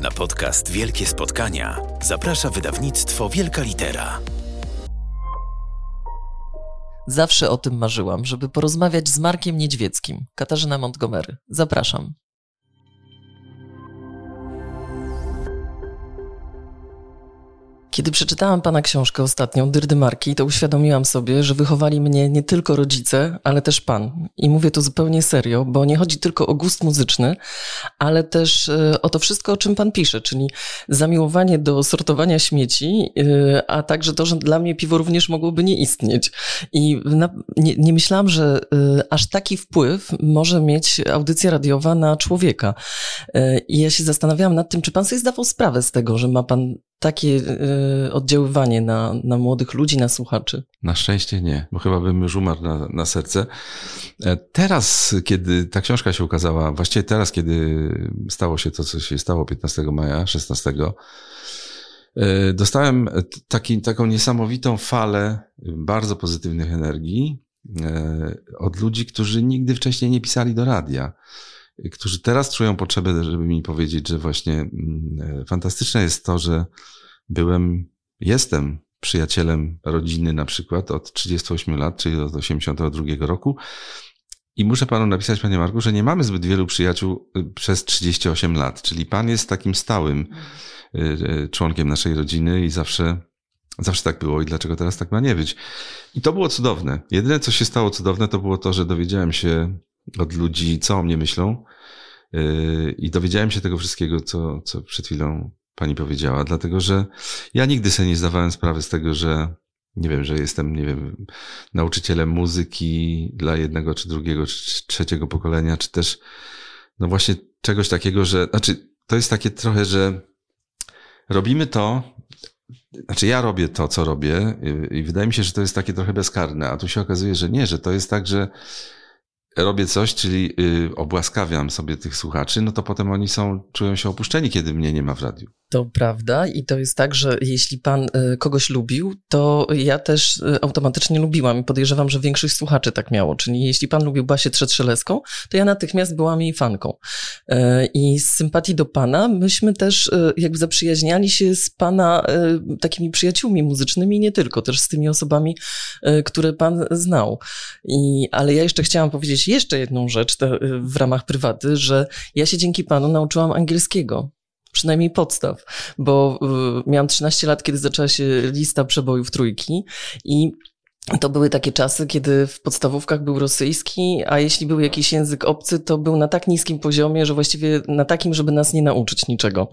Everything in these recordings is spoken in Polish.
Na podcast Wielkie Spotkania zaprasza wydawnictwo Wielka Litera. Zawsze o tym marzyłam, żeby porozmawiać z Markiem Niedźwieckim. Katarzyna Montgomery. Zapraszam. Kiedy przeczytałam pana książkę ostatnią, Dyrdy Marki, to uświadomiłam sobie, że wychowali mnie nie tylko rodzice, ale też pan. I mówię to zupełnie serio, bo nie chodzi tylko o gust muzyczny, ale też e, o to wszystko, o czym pan pisze, czyli zamiłowanie do sortowania śmieci, e, a także to, że dla mnie piwo również mogłoby nie istnieć. I na, nie, nie myślałam, że e, aż taki wpływ może mieć audycja radiowa na człowieka. I ja się zastanawiałam nad tym, czy pan sobie zdawał sprawę z tego, że ma pan takie y, oddziaływanie na, na młodych ludzi, na słuchaczy? Na szczęście nie, bo chyba bym już umarł na, na serce. E, teraz, kiedy ta książka się ukazała, właściwie teraz, kiedy stało się to, co się stało 15 maja, 16, e, dostałem taki, taką niesamowitą falę bardzo pozytywnych energii od ludzi, którzy nigdy wcześniej nie pisali do radia którzy teraz czują potrzebę, żeby mi powiedzieć, że właśnie mm, fantastyczne jest to, że byłem, jestem przyjacielem rodziny na przykład od 38 lat, czyli od 82 roku. I muszę panu napisać, panie Marku, że nie mamy zbyt wielu przyjaciół y, przez 38 lat, czyli pan jest takim stałym y, y, członkiem naszej rodziny i zawsze, zawsze tak było i dlaczego teraz tak ma nie być. I to było cudowne. Jedyne, co się stało cudowne, to było to, że dowiedziałem się od ludzi, co o mnie myślą. Yy, I dowiedziałem się tego wszystkiego, co, co przed chwilą pani powiedziała, dlatego że ja nigdy sobie nie zdawałem sprawy z tego, że nie wiem, że jestem, nie wiem, nauczycielem muzyki dla jednego, czy drugiego, czy trzeciego pokolenia, czy też, no właśnie czegoś takiego, że, znaczy, to jest takie trochę, że robimy to, znaczy ja robię to, co robię i wydaje mi się, że to jest takie trochę bezkarne, a tu się okazuje, że nie, że to jest tak, że robię coś, czyli y, obłaskawiam sobie tych słuchaczy, no to potem oni są, czują się opuszczeni, kiedy mnie nie ma w radiu. To prawda i to jest tak, że jeśli pan y, kogoś lubił, to ja też y, automatycznie lubiłam i podejrzewam, że większość słuchaczy tak miało. Czyli jeśli pan lubił Basię Trzetrzeleską, to ja natychmiast byłam jej fanką. Y, I z sympatii do pana myśmy też jakby zaprzyjaźniali się z pana takimi przyjaciółmi muzycznymi, nie tylko, też z tymi osobami, które pan znał. I, ale ja jeszcze chciałam powiedzieć jeszcze jedną rzecz w ramach prywaty, że ja się dzięki panu nauczyłam angielskiego przynajmniej podstaw, bo y, miałam 13 lat, kiedy zaczęła się lista przebojów trójki i to były takie czasy, kiedy w podstawówkach był rosyjski, a jeśli był jakiś język obcy, to był na tak niskim poziomie, że właściwie na takim, żeby nas nie nauczyć niczego.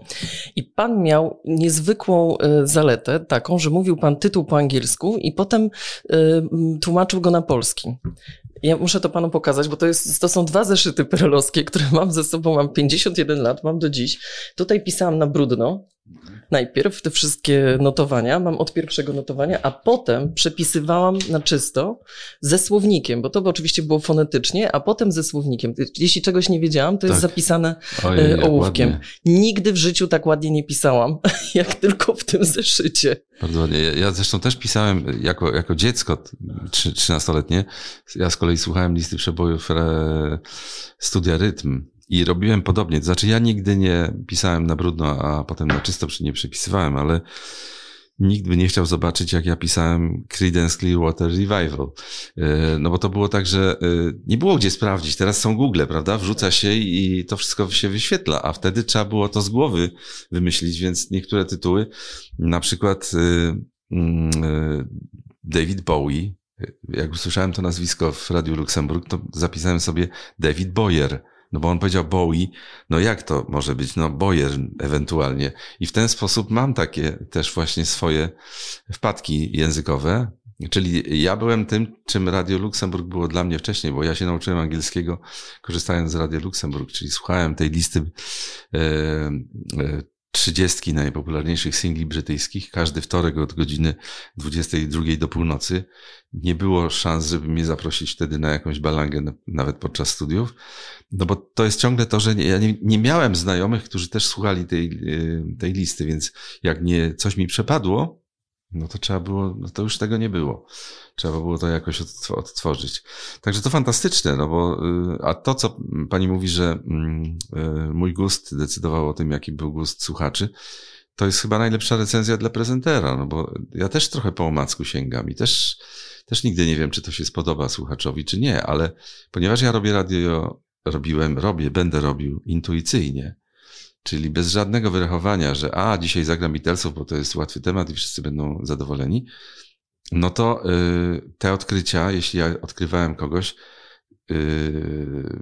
I pan miał niezwykłą y, zaletę, taką, że mówił pan tytuł po angielsku i potem y, tłumaczył go na polski. Ja muszę to panu pokazać, bo to, jest, to są dwa zeszyty perelowskie, które mam ze sobą, mam 51 lat, mam do dziś. Tutaj pisałam na brudno, najpierw te wszystkie notowania, mam od pierwszego notowania, a potem przepisywałam na czysto ze słownikiem, bo to by oczywiście było fonetycznie, a potem ze słownikiem. Jeśli czegoś nie wiedziałam, to tak. jest zapisane Ojej, e, ołówkiem. Ładnie. Nigdy w życiu tak ładnie nie pisałam, jak tylko w tym zeszycie. Bardzo ładnie. Ja zresztą też pisałem jako, jako dziecko, 13-letnie. Ja z kolei słuchałem listy przebojów studia rytm i robiłem podobnie. To znaczy, ja nigdy nie pisałem na brudno, a potem na czysto nie przepisywałem, ale nikt by nie chciał zobaczyć, jak ja pisałem Creedence Clearwater Revival. E, no bo to było tak, że e, nie było gdzie sprawdzić. Teraz są Google, prawda? Wrzuca się i to wszystko się wyświetla, a wtedy trzeba było to z głowy wymyślić, więc niektóre tytuły, na przykład e, mm, David Bowie, jak usłyszałem to nazwisko w Radiu Luksemburg, to zapisałem sobie David Boyer no bo on powiedział Bowie, no jak to może być? No Boyer ewentualnie. I w ten sposób mam takie też właśnie swoje wpadki językowe. Czyli ja byłem tym, czym Radio Luksemburg było dla mnie wcześniej, bo ja się nauczyłem angielskiego korzystając z Radio Luksemburg, czyli słuchałem tej listy e, e, trzydziestki najpopularniejszych singli brytyjskich, każdy wtorek od godziny 22 do północy. Nie było szans, żeby mnie zaprosić wtedy na jakąś balangę, nawet podczas studiów. No bo to jest ciągle to, że ja nie, nie miałem znajomych, którzy też słuchali tej, y, tej listy, więc jak nie coś mi przepadło, no to trzeba było, no to już tego nie było. Trzeba było to jakoś odtworzyć. Także to fantastyczne, no bo, y, a to, co pani mówi, że mm, y, mój gust decydował o tym, jaki był gust słuchaczy, to jest chyba najlepsza recenzja dla prezentera, no bo ja też trochę po omacku sięgam i też, też nigdy nie wiem, czy to się spodoba słuchaczowi, czy nie, ale ponieważ ja robię radio, robiłem, robię, będę robił intuicyjnie, czyli bez żadnego wyrachowania, że a, dzisiaj zagram Beatlesów, bo to jest łatwy temat i wszyscy będą zadowoleni, no to y, te odkrycia, jeśli ja odkrywałem kogoś y,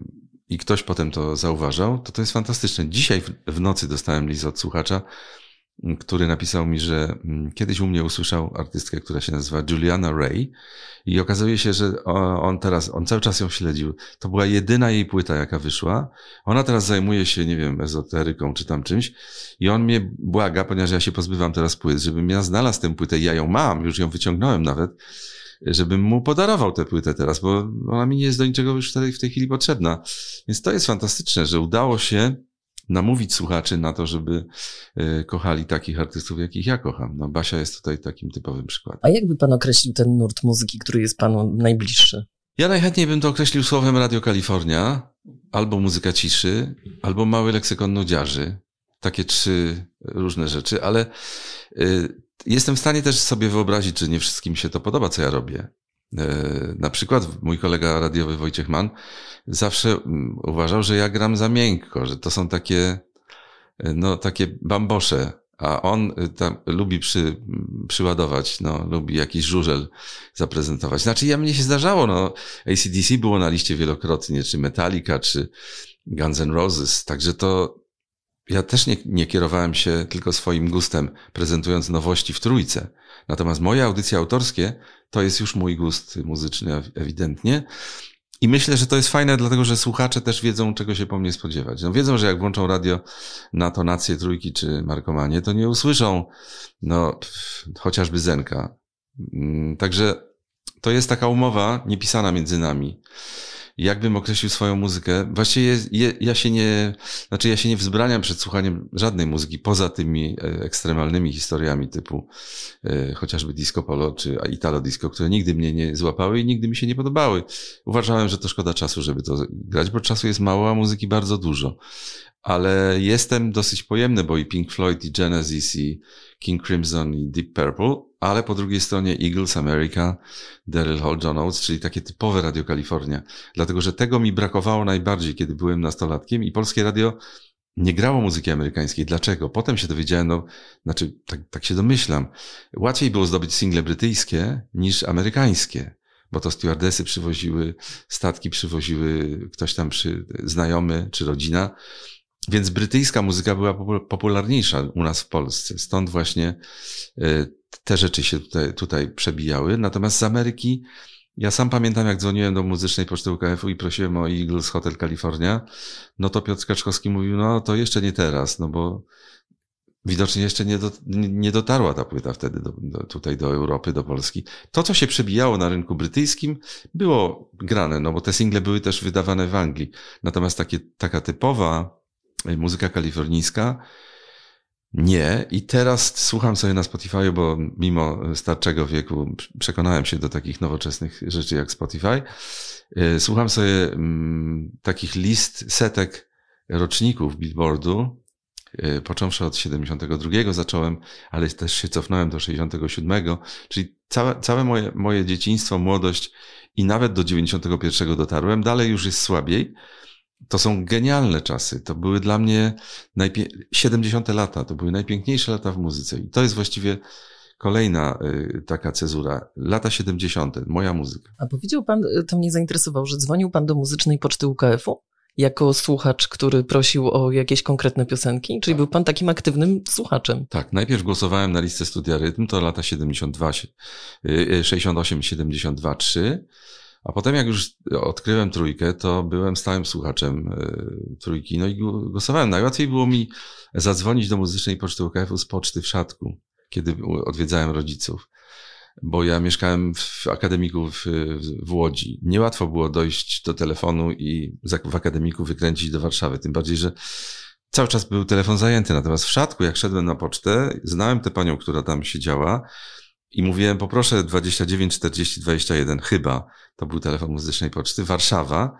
i ktoś potem to zauważał, to to jest fantastyczne. Dzisiaj w, w nocy dostałem list od słuchacza, który napisał mi, że mm, kiedyś u mnie usłyszał artystkę, która się nazywa Juliana Ray i okazuje się, że on teraz, on cały czas ją śledził. To była jedyna jej płyta, jaka wyszła. Ona teraz zajmuje się, nie wiem, ezoteryką czy tam czymś i on mnie błaga, ponieważ ja się pozbywam teraz płyt, żebym ja znalazł tę płytę ja ją mam, już ją wyciągnąłem nawet, żebym mu podarował tę płytę teraz, bo ona mi nie jest do niczego już w tej chwili potrzebna. Więc to jest fantastyczne, że udało się namówić słuchaczy na to, żeby e, kochali takich artystów, jakich ja kocham. No, Basia jest tutaj takim typowym przykładem. A jakby pan określił ten nurt muzyki, który jest panu najbliższy? Ja najchętniej bym to określił słowem Radio Kalifornia, albo muzyka ciszy, albo mały leksykon nudziarzy. Takie trzy różne rzeczy, ale y, jestem w stanie też sobie wyobrazić, że nie wszystkim się to podoba, co ja robię. E, na przykład mój kolega radiowy Wojciech Mann zawsze mm, uważał, że ja gram za miękko, że to są takie, e, no, takie bambosze, a on e, tam lubi przy, przyładować, no, lubi jakiś żurzel zaprezentować. Znaczy, ja mnie się zdarzało, no, ACDC było na liście wielokrotnie, czy Metallica, czy Guns N' Roses, także to ja też nie, nie kierowałem się tylko swoim gustem, prezentując nowości w trójce. Natomiast moje audycje autorskie to jest już mój gust muzyczny, ewidentnie. I myślę, że to jest fajne, dlatego że słuchacze też wiedzą, czego się po mnie spodziewać. No wiedzą, że jak włączą radio na tonację trójki czy markomanie, to nie usłyszą, no, chociażby Zenka. Mm, także to jest taka umowa niepisana między nami jakbym określił swoją muzykę, właściwie je, je, ja się nie, znaczy ja się nie wzbraniam przed słuchaniem żadnej muzyki, poza tymi e, ekstremalnymi historiami typu e, chociażby disco polo czy italo disco, które nigdy mnie nie złapały i nigdy mi się nie podobały. Uważałem, że to szkoda czasu, żeby to grać, bo czasu jest mało, a muzyki bardzo dużo. Ale jestem dosyć pojemny, bo i Pink Floyd, i Genesis, i King Crimson, i Deep Purple ale po drugiej stronie Eagles America, Daryl Hall, John Oates, czyli takie typowe Radio Kalifornia. Dlatego, że tego mi brakowało najbardziej, kiedy byłem nastolatkiem i polskie radio nie grało muzyki amerykańskiej. Dlaczego? Potem się dowiedziałem, no, znaczy, tak, tak się domyślam. Łatwiej było zdobyć single brytyjskie niż amerykańskie bo to stewardesy przywoziły, statki przywoziły ktoś tam przy, znajomy czy rodzina. Więc brytyjska muzyka była popularniejsza u nas w Polsce. Stąd właśnie e, te rzeczy się tutaj, tutaj przebijały. Natomiast z Ameryki, ja sam pamiętam, jak dzwoniłem do muzycznej poczty UKF-u i prosiłem o Eagles Hotel California, no to Piotr Kaczkowski mówił, no to jeszcze nie teraz, no bo widocznie jeszcze nie, do, nie dotarła ta płyta wtedy do, do, tutaj do Europy, do Polski. To, co się przebijało na rynku brytyjskim, było grane, no bo te single były też wydawane w Anglii. Natomiast takie, taka typowa muzyka kalifornijska, nie. I teraz słucham sobie na Spotify, bo mimo starczego wieku przekonałem się do takich nowoczesnych rzeczy jak Spotify. E, słucham sobie mm, takich list, setek roczników Billboardu, e, począwszy od 72 zacząłem, ale też się cofnąłem do 67, czyli całe, całe moje, moje dzieciństwo, młodość i nawet do 91 dotarłem. Dalej już jest słabiej, to są genialne czasy. To były dla mnie najpie... 70 lata, to były najpiękniejsze lata w muzyce. I to jest właściwie kolejna y, taka cezura. Lata 70., moja muzyka. A powiedział pan, y, to mnie zainteresował, że dzwonił pan do muzycznej poczty UKF-u? Jako słuchacz, który prosił o jakieś konkretne piosenki? Czyli był pan takim aktywnym słuchaczem? Tak, najpierw głosowałem na listę studia rytm, to lata 72, 68, 72, 3. A potem jak już odkryłem trójkę, to byłem stałym słuchaczem e, trójki, no i głosowałem. Najłatwiej było mi zadzwonić do muzycznej poczty UKF-u z poczty w Szatku, kiedy odwiedzałem rodziców. Bo ja mieszkałem w akademiku w, w Łodzi. Niełatwo było dojść do telefonu i w akademiku wykręcić do Warszawy. Tym bardziej, że cały czas był telefon zajęty. Natomiast w Szatku, jak szedłem na pocztę, znałem tę panią, która tam siedziała i mówiłem, poproszę 29 40 21, chyba to był telefon muzycznej poczty, Warszawa,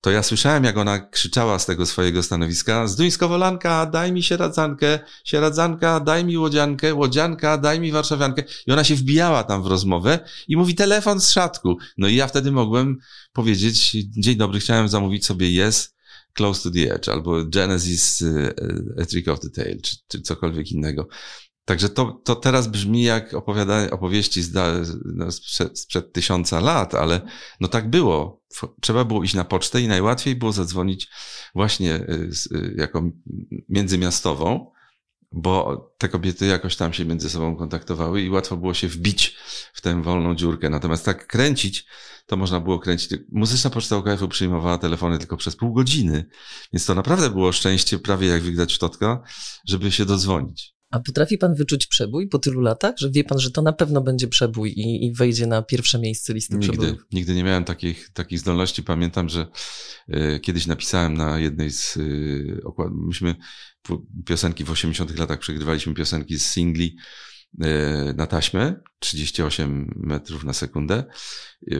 to ja słyszałem, jak ona krzyczała z tego swojego stanowiska, Zduńsko-Wolanka, daj mi sieradzankę, sieradzanka, daj mi łodziankę, łodzianka, daj mi warszawiankę. I ona się wbijała tam w rozmowę i mówi telefon z szatku. No i ja wtedy mogłem powiedzieć, dzień dobry, chciałem zamówić sobie Yes, Close to the Edge, albo Genesis, y, y, A Trick of the Tail, czy, czy cokolwiek innego. Także to, to teraz brzmi jak opowiadanie, opowieści z, no, sprzed, sprzed tysiąca lat, ale no tak było. Trzeba było iść na pocztę i najłatwiej było zadzwonić właśnie y, y, jako międzymiastową, bo te kobiety jakoś tam się między sobą kontaktowały i łatwo było się wbić w tę wolną dziurkę. Natomiast tak kręcić, to można było kręcić. Muzyczna Poczta UKF-u przyjmowała telefony tylko przez pół godziny, więc to naprawdę było szczęście, prawie jak wygdać w totka, żeby się dodzwonić. A potrafi pan wyczuć przebój po tylu latach, że wie pan, że to na pewno będzie przebój i, i wejdzie na pierwsze miejsce listy nigdy? Nigdy nie miałem takich, takich zdolności. Pamiętam, że y, kiedyś napisałem na jednej z y, okład... Myśmy piosenki w 80 latach przegrywaliśmy piosenki z singli y, na taśmę, 38 metrów na sekundę.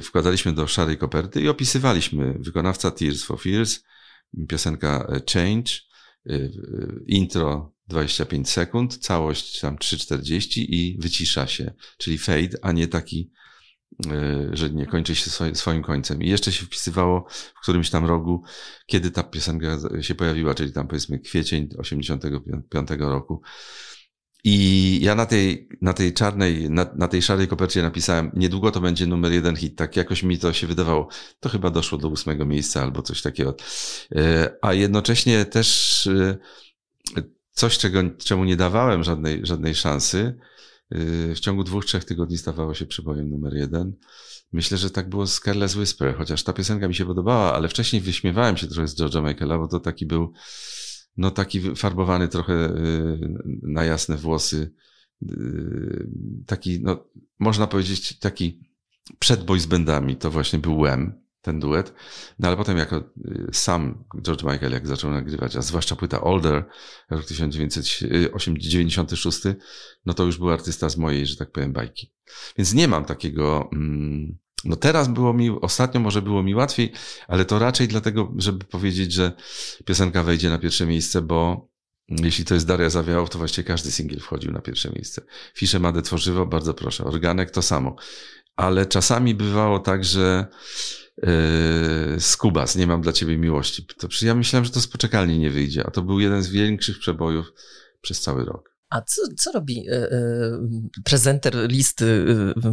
Wkładaliśmy do szarej koperty i opisywaliśmy wykonawca Tears for Fears, piosenka Change, intro 25 sekund, całość tam 3,40 i wycisza się, czyli fade, a nie taki, e, że nie kończy się swoim końcem. I jeszcze się wpisywało w którymś tam rogu, kiedy ta piosenka się pojawiła, czyli tam powiedzmy kwiecień 85 roku. I ja na tej, na tej czarnej, na, na tej szarej kopercie napisałem, niedługo to będzie numer jeden hit. Tak jakoś mi to się wydawało. To chyba doszło do ósmego miejsca albo coś takiego. E, a jednocześnie też e, coś, czego, czemu nie dawałem żadnej, żadnej szansy, yy, w ciągu dwóch, trzech tygodni stawało się przebojem numer jeden. Myślę, że tak było z Careless Whisper, chociaż ta piosenka mi się podobała, ale wcześniej wyśmiewałem się trochę z George'a Michaela, bo to taki był, no taki farbowany trochę yy, na jasne włosy, yy, taki, no można powiedzieć, taki przed boys bandami, to właśnie był Wem ten duet. No ale potem jako y, sam George Michael, jak zaczął nagrywać, a zwłaszcza płyta Older, rok 1996, no to już był artysta z mojej, że tak powiem, bajki. Więc nie mam takiego, mm, no teraz było mi, ostatnio może było mi łatwiej, ale to raczej dlatego, żeby powiedzieć, że piosenka wejdzie na pierwsze miejsce, bo jeśli to jest Daria Zawiałow, to właściwie każdy singiel wchodził na pierwsze miejsce. Fisze Made Tworzywo, bardzo proszę. Organek to samo. Ale czasami bywało tak, że yy, Skubas, nie mam dla ciebie miłości. To, ja myślałem, że to z poczekalni nie wyjdzie, a to był jeden z większych przebojów przez cały rok. A co, co robi y, y, prezenter listy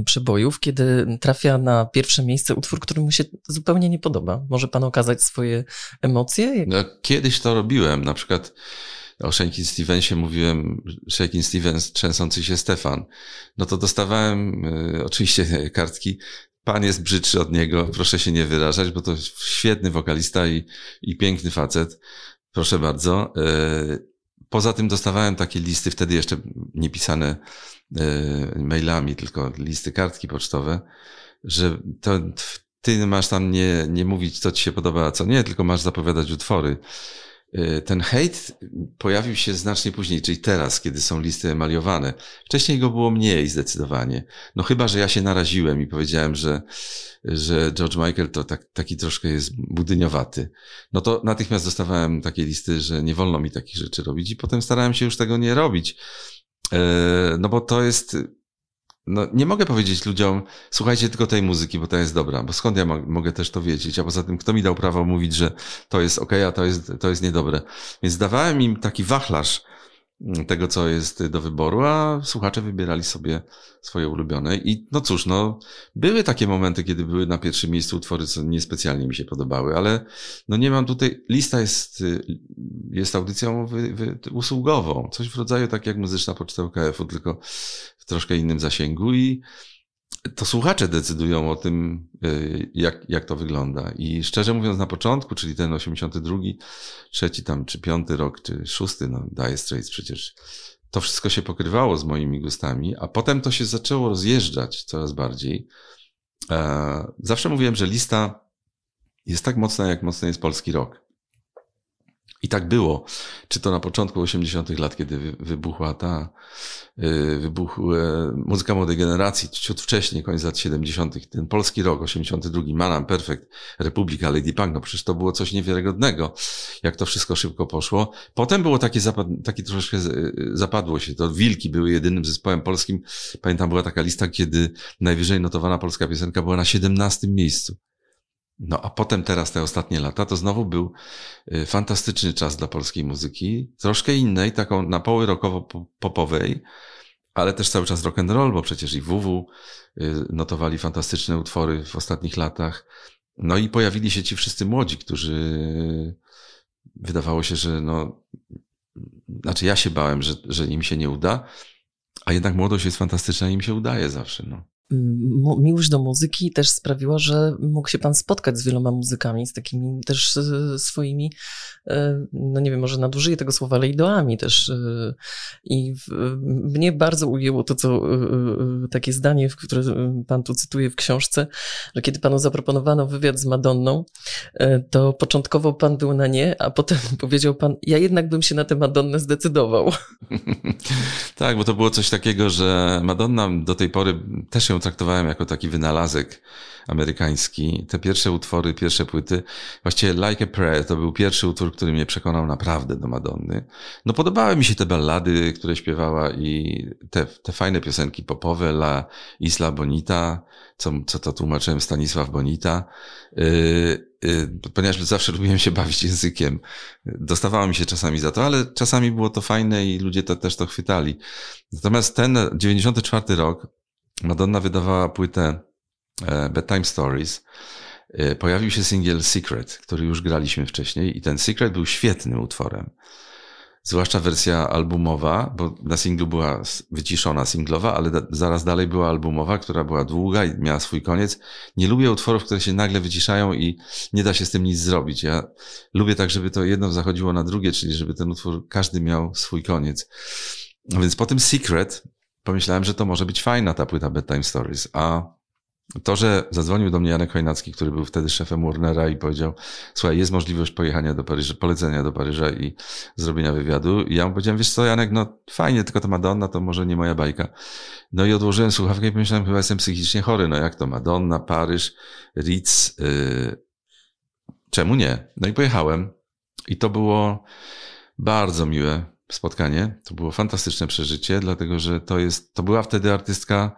y, przebojów, kiedy trafia na pierwsze miejsce utwór, który mu się zupełnie nie podoba? Może pan okazać swoje emocje? No, kiedyś to robiłem, na przykład o Shakin Stevensie mówiłem, Shakin Stevens, trzęsący się Stefan. No to dostawałem y, oczywiście kartki pan jest brzydszy od niego, proszę się nie wyrażać, bo to świetny wokalista i, i piękny facet. Proszę bardzo. E, poza tym dostawałem takie listy, wtedy jeszcze nie pisane e, mailami, tylko listy kartki pocztowe, że to ty masz tam nie, nie mówić, co ci się podoba, a co nie, tylko masz zapowiadać utwory. Y, ten hejt pojawił się znacznie później, czyli teraz, kiedy są listy emaliowane. Wcześniej go było mniej zdecydowanie. No chyba, że ja się naraziłem i powiedziałem, że, że George Michael to tak, taki troszkę jest budyniowaty. No to natychmiast dostawałem takie listy, że nie wolno mi takich rzeczy robić i potem starałem się już tego nie robić. E, no bo to jest no, nie mogę powiedzieć ludziom, słuchajcie tylko tej muzyki, bo to jest dobra, bo skąd ja mogę też to wiedzieć? A poza tym, kto mi dał prawo mówić, że to jest ok, a to jest, to jest niedobre? Więc dawałem im taki wachlarz tego, co jest do wyboru, a słuchacze wybierali sobie swoje ulubione. I no cóż, no, były takie momenty, kiedy były na pierwszym miejscu utwory, co niespecjalnie mi się podobały, ale no nie mam tutaj, lista jest, jest audycją wy, wy, usługową, coś w rodzaju tak jak muzyczna poczta UKF-u, tylko w troszkę innym zasięgu i to słuchacze decydują o tym, y, jak, jak to wygląda. I szczerze mówiąc, na początku, czyli ten 82, trzeci tam, czy piąty rok, czy szósty, no, Dire Straits przecież, to wszystko się pokrywało z moimi gustami, a potem to się zaczęło rozjeżdżać coraz bardziej. E, zawsze mówiłem, że lista jest tak mocna, jak mocny jest polski rok. I tak było. Czy to na początku 80. lat, kiedy wybuchła ta, y, wybuchła muzyka młodej generacji, ciut wcześniej, koniec lat 70., ten polski rok, 82, Manam, Perfect, Republika, Lady Punk, no przecież to było coś niewiarygodnego, jak to wszystko szybko poszło. Potem było takie, zapad, takie troszeczkę zapadło się, to Wilki były jedynym zespołem polskim. Pamiętam, była taka lista, kiedy najwyżej notowana polska piosenka była na 17 miejscu. No a potem teraz te ostatnie lata to znowu był y, fantastyczny czas dla polskiej muzyki, troszkę innej, taką na poły rockowo-popowej, ale też cały czas rock and roll, bo przecież i WW y, notowali fantastyczne utwory w ostatnich latach. No i pojawili się ci wszyscy młodzi, którzy wydawało się, że no, znaczy ja się bałem, że, że im się nie uda, a jednak młodość jest fantastyczna i im się udaje zawsze. No miłość do muzyki też sprawiła, że mógł się pan spotkać z wieloma muzykami, z takimi też e, swoimi, e, no nie wiem, może nadużyję tego słowa, ale ideami też. E, I mnie bardzo ujęło to, co takie zdanie, które pan tu cytuje w książce, że kiedy panu zaproponowano wywiad z Madonną, to początkowo pan był na nie, a potem powiedział pan, ja jednak bym się na tę Madonnę zdecydował. tak, bo to było coś takiego, że Madonna do tej pory też ją traktowałem jako taki wynalazek amerykański. Te pierwsze utwory, pierwsze płyty, właściwie Like a Prayer to był pierwszy utwór, który mnie przekonał naprawdę do Madonny. No podobały mi się te ballady, które śpiewała i te, te fajne piosenki popowe, La Isla Bonita, co, co to tłumaczyłem Stanisław Bonita. Yy, ponieważ zawsze lubiłem się bawić językiem. Dostawało mi się czasami za to, ale czasami było to fajne i ludzie to, też to chwytali. Natomiast ten 94 rok, Madonna wydawała płytę e, Bedtime Stories. E, pojawił się singiel Secret, który już graliśmy wcześniej i ten Secret był świetnym utworem. Zwłaszcza wersja albumowa, bo na singlu była wyciszona singlowa, ale zaraz dalej była albumowa, która była długa i miała swój koniec. Nie lubię utworów, które się nagle wyciszają i nie da się z tym nic zrobić. Ja lubię tak, żeby to jedno zachodziło na drugie, czyli żeby ten utwór każdy miał swój koniec. Więc po tym Secret pomyślałem, że to może być fajna ta płyta Bedtime Stories. A to, że zadzwonił do mnie Janek Chojnacki, który był wtedy szefem Warnera i powiedział, słuchaj, jest możliwość pojechania do Paryża, polecenia do Paryża i zrobienia wywiadu. I ja mu powiedziałem, wiesz co, Janek, no fajnie, tylko to Madonna to może nie moja bajka. No i odłożyłem słuchawkę i pomyślałem, chyba jestem psychicznie chory, no jak to Madonna, Paryż, Ritz, yy... czemu nie? No i pojechałem. I to było bardzo miłe spotkanie. To było fantastyczne przeżycie, dlatego że to jest, to była wtedy artystka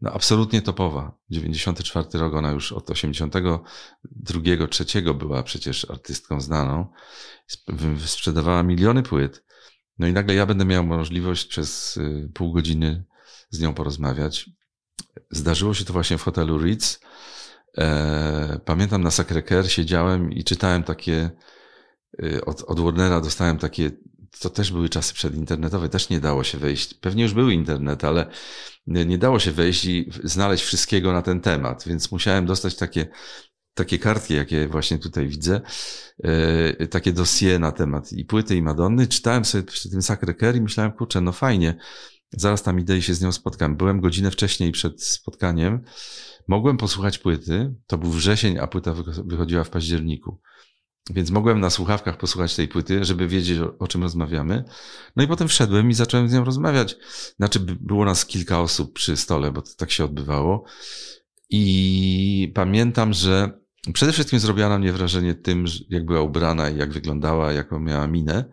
no, absolutnie topowa. 94 rok, ona już od 82, 3 była przecież artystką znaną. Sprzedawała miliony płyt. No i nagle ja będę miał możliwość przez y, pół godziny z nią porozmawiać. Zdarzyło się to właśnie w hotelu Ritz. E, pamiętam na Sacré-Cœur siedziałem i czytałem takie, y, od, od Warnera dostałem takie to też były czasy przedinternetowe, też nie dało się wejść. Pewnie już był internet, ale nie dało się wejść i znaleźć wszystkiego na ten temat, więc musiałem dostać takie, takie kartki, jakie właśnie tutaj widzę, yy, takie dosie na temat i płyty, i Madonny. Czytałem sobie przy tym Sacré-Cœur i myślałem, kurczę, no fajnie, zaraz tam idę i się z nią spotkam. Byłem godzinę wcześniej przed spotkaniem, mogłem posłuchać płyty, to był wrzesień, a płyta wychodziła w październiku. Więc mogłem na słuchawkach posłuchać tej płyty, żeby wiedzieć, o, o, czym rozmawiamy. No i potem wszedłem i zacząłem z nią rozmawiać. Znaczy, było nas kilka osób przy stole, bo to tak się odbywało. I pamiętam, że przede wszystkim zrobiła na mnie wrażenie tym, jak była ubrana i jak wyglądała, jaką miała minę.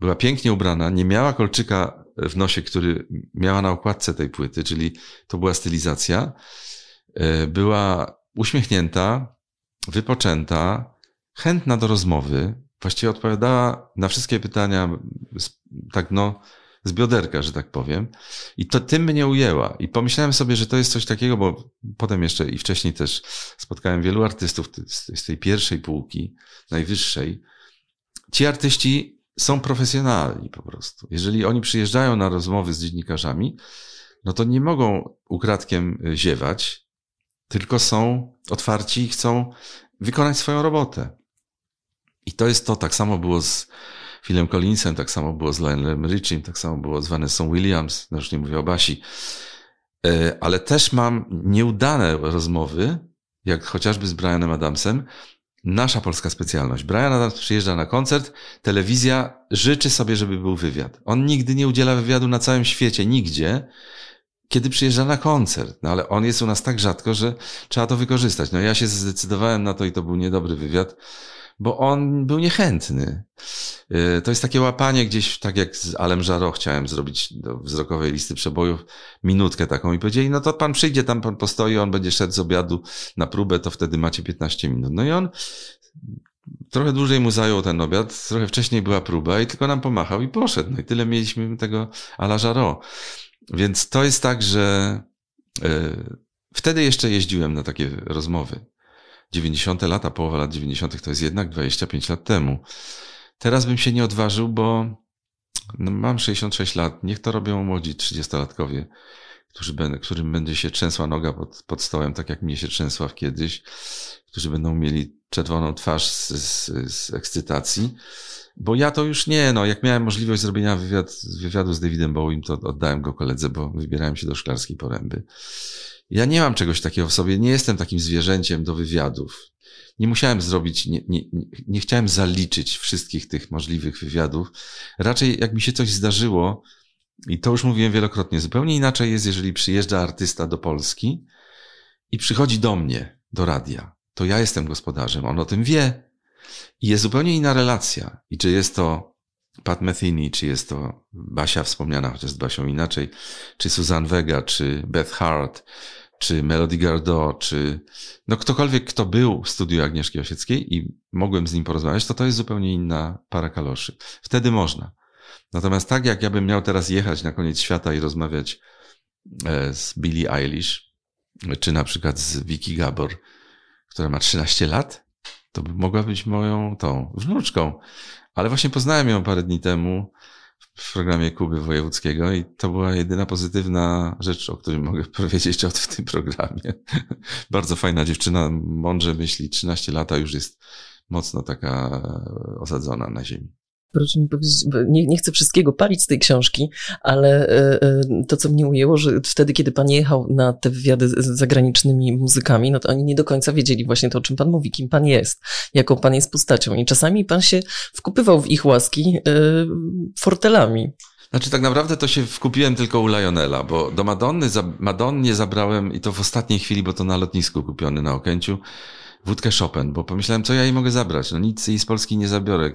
Była pięknie ubrana, nie miała kolczyka w nosie, który miała na okładce tej płyty, czyli to była stylizacja. E, była uśmiechnięta, wypoczęta, chętna do rozmowy, właściwie odpowiadała na wszystkie pytania tak no z bioderka, że tak powiem. I to tym mnie ujęła. I pomyślałem sobie, że to jest coś takiego, bo potem jeszcze i wcześniej też spotkałem wielu artystów z tej pierwszej półki, najwyższej. Ci artyści są profesjonalni po prostu. Jeżeli oni przyjeżdżają na rozmowy z dziennikarzami, no to nie mogą ukradkiem ziewać, tylko są otwarci i chcą wykonać swoją robotę. I to jest to, tak samo było z Philem Collinsem, tak samo było z Lionelem Richiem, tak samo było z Vanessa Williams, no już nie mówię o Basi. E, ale też mam nieudane rozmowy, jak chociażby z Brianem Adamsem, nasza polska specjalność. Brian Adams przyjeżdża na koncert, telewizja życzy sobie, żeby był wywiad. On nigdy nie udziela wywiadu na całym świecie, nigdzie, kiedy przyjeżdża na koncert. No ale on jest u nas tak rzadko, że trzeba to wykorzystać. No ja się zdecydowałem na to i to był niedobry wywiad, bo on był niechętny. Y, to jest takie łapanie gdzieś, tak jak z Alem Żaro chciałem zrobić do wzrokowej listy przebojów, minutkę taką i powiedzieli, no to pan przyjdzie, tam pan postoi, on będzie szedł z obiadu na próbę, to wtedy macie 15 minut. No i on trochę dłużej mu zajął ten obiad, trochę wcześniej była próba i tylko nam pomachał i poszedł. No i tyle mieliśmy tego Ala Żaro. Więc to jest tak, że yy, wtedy jeszcze jeździłem na takie rozmowy. 90. lata, połowa lat 90. to jest jednak 25 lat temu. Teraz bym się nie odważył, bo no, mam 66 lat. Niech to robią młodzi 30-latkowie, którzy będą, którym będzie się trzęsła noga pod, pod stołem, tak jak mnie się trzęsła kiedyś, którzy będą mieli czerwoną twarz z, z, z ekscytacji. Bo ja to już nie, no, jak miałem możliwość zrobienia wywiad, wywiadu z Davidem Bowiem, to oddałem go koledze, bo wybierałem się do Szklarskiej Poręby. Ja nie mam czegoś takiego w sobie, nie jestem takim zwierzęciem do wywiadów. Nie musiałem zrobić, nie, nie, nie chciałem zaliczyć wszystkich tych możliwych wywiadów. Raczej jak mi się coś zdarzyło, i to już mówiłem wielokrotnie, zupełnie inaczej jest, jeżeli przyjeżdża artysta do Polski i przychodzi do mnie, do radia. To ja jestem gospodarzem, on o tym wie. I jest zupełnie inna relacja. I czy jest to Pat Metheny, czy jest to Basia wspomniana, chociaż z Basią inaczej, czy Susan Vega, czy Beth Hart, czy Melody Gardot, czy no ktokolwiek, kto był w studiu Agnieszki Osieckiej i mogłem z nim porozmawiać, to to jest zupełnie inna para kaloszy. Wtedy można. Natomiast tak jak ja bym miał teraz jechać na koniec świata i rozmawiać e, z Billie Eilish, czy na przykład z Vicky Gabor, która ma 13 lat, to mogła być moją tą wnuczką. Ale właśnie poznałem ją parę dni temu w programie Kuby Wojewódzkiego i to była jedyna pozytywna rzecz, o której mogę powiedzieć od w tym programie. Bardzo fajna dziewczyna, mądrze myśli, 13 lata już jest mocno taka osadzona na ziemi. Proszę mi powiedzieć, nie, nie chcę wszystkiego palić z tej książki, ale e, e, to, co mnie ujęło, że wtedy, kiedy pan jechał na te wywiady z zagranicznymi muzykami, no to oni nie do końca wiedzieli właśnie to, o czym pan mówi, kim pan jest, jaką pan jest postacią. I czasami pan się wkupywał w ich łaski e, fortelami. Znaczy tak naprawdę to się wkupiłem tylko u Lionela, bo do Madonny, Madonnie zabrałem i to w ostatniej chwili, bo to na lotnisku kupiony na Okęciu, wódkę Chopin, bo pomyślałem, co ja jej mogę zabrać? No nic jej z Polski nie zabiorę.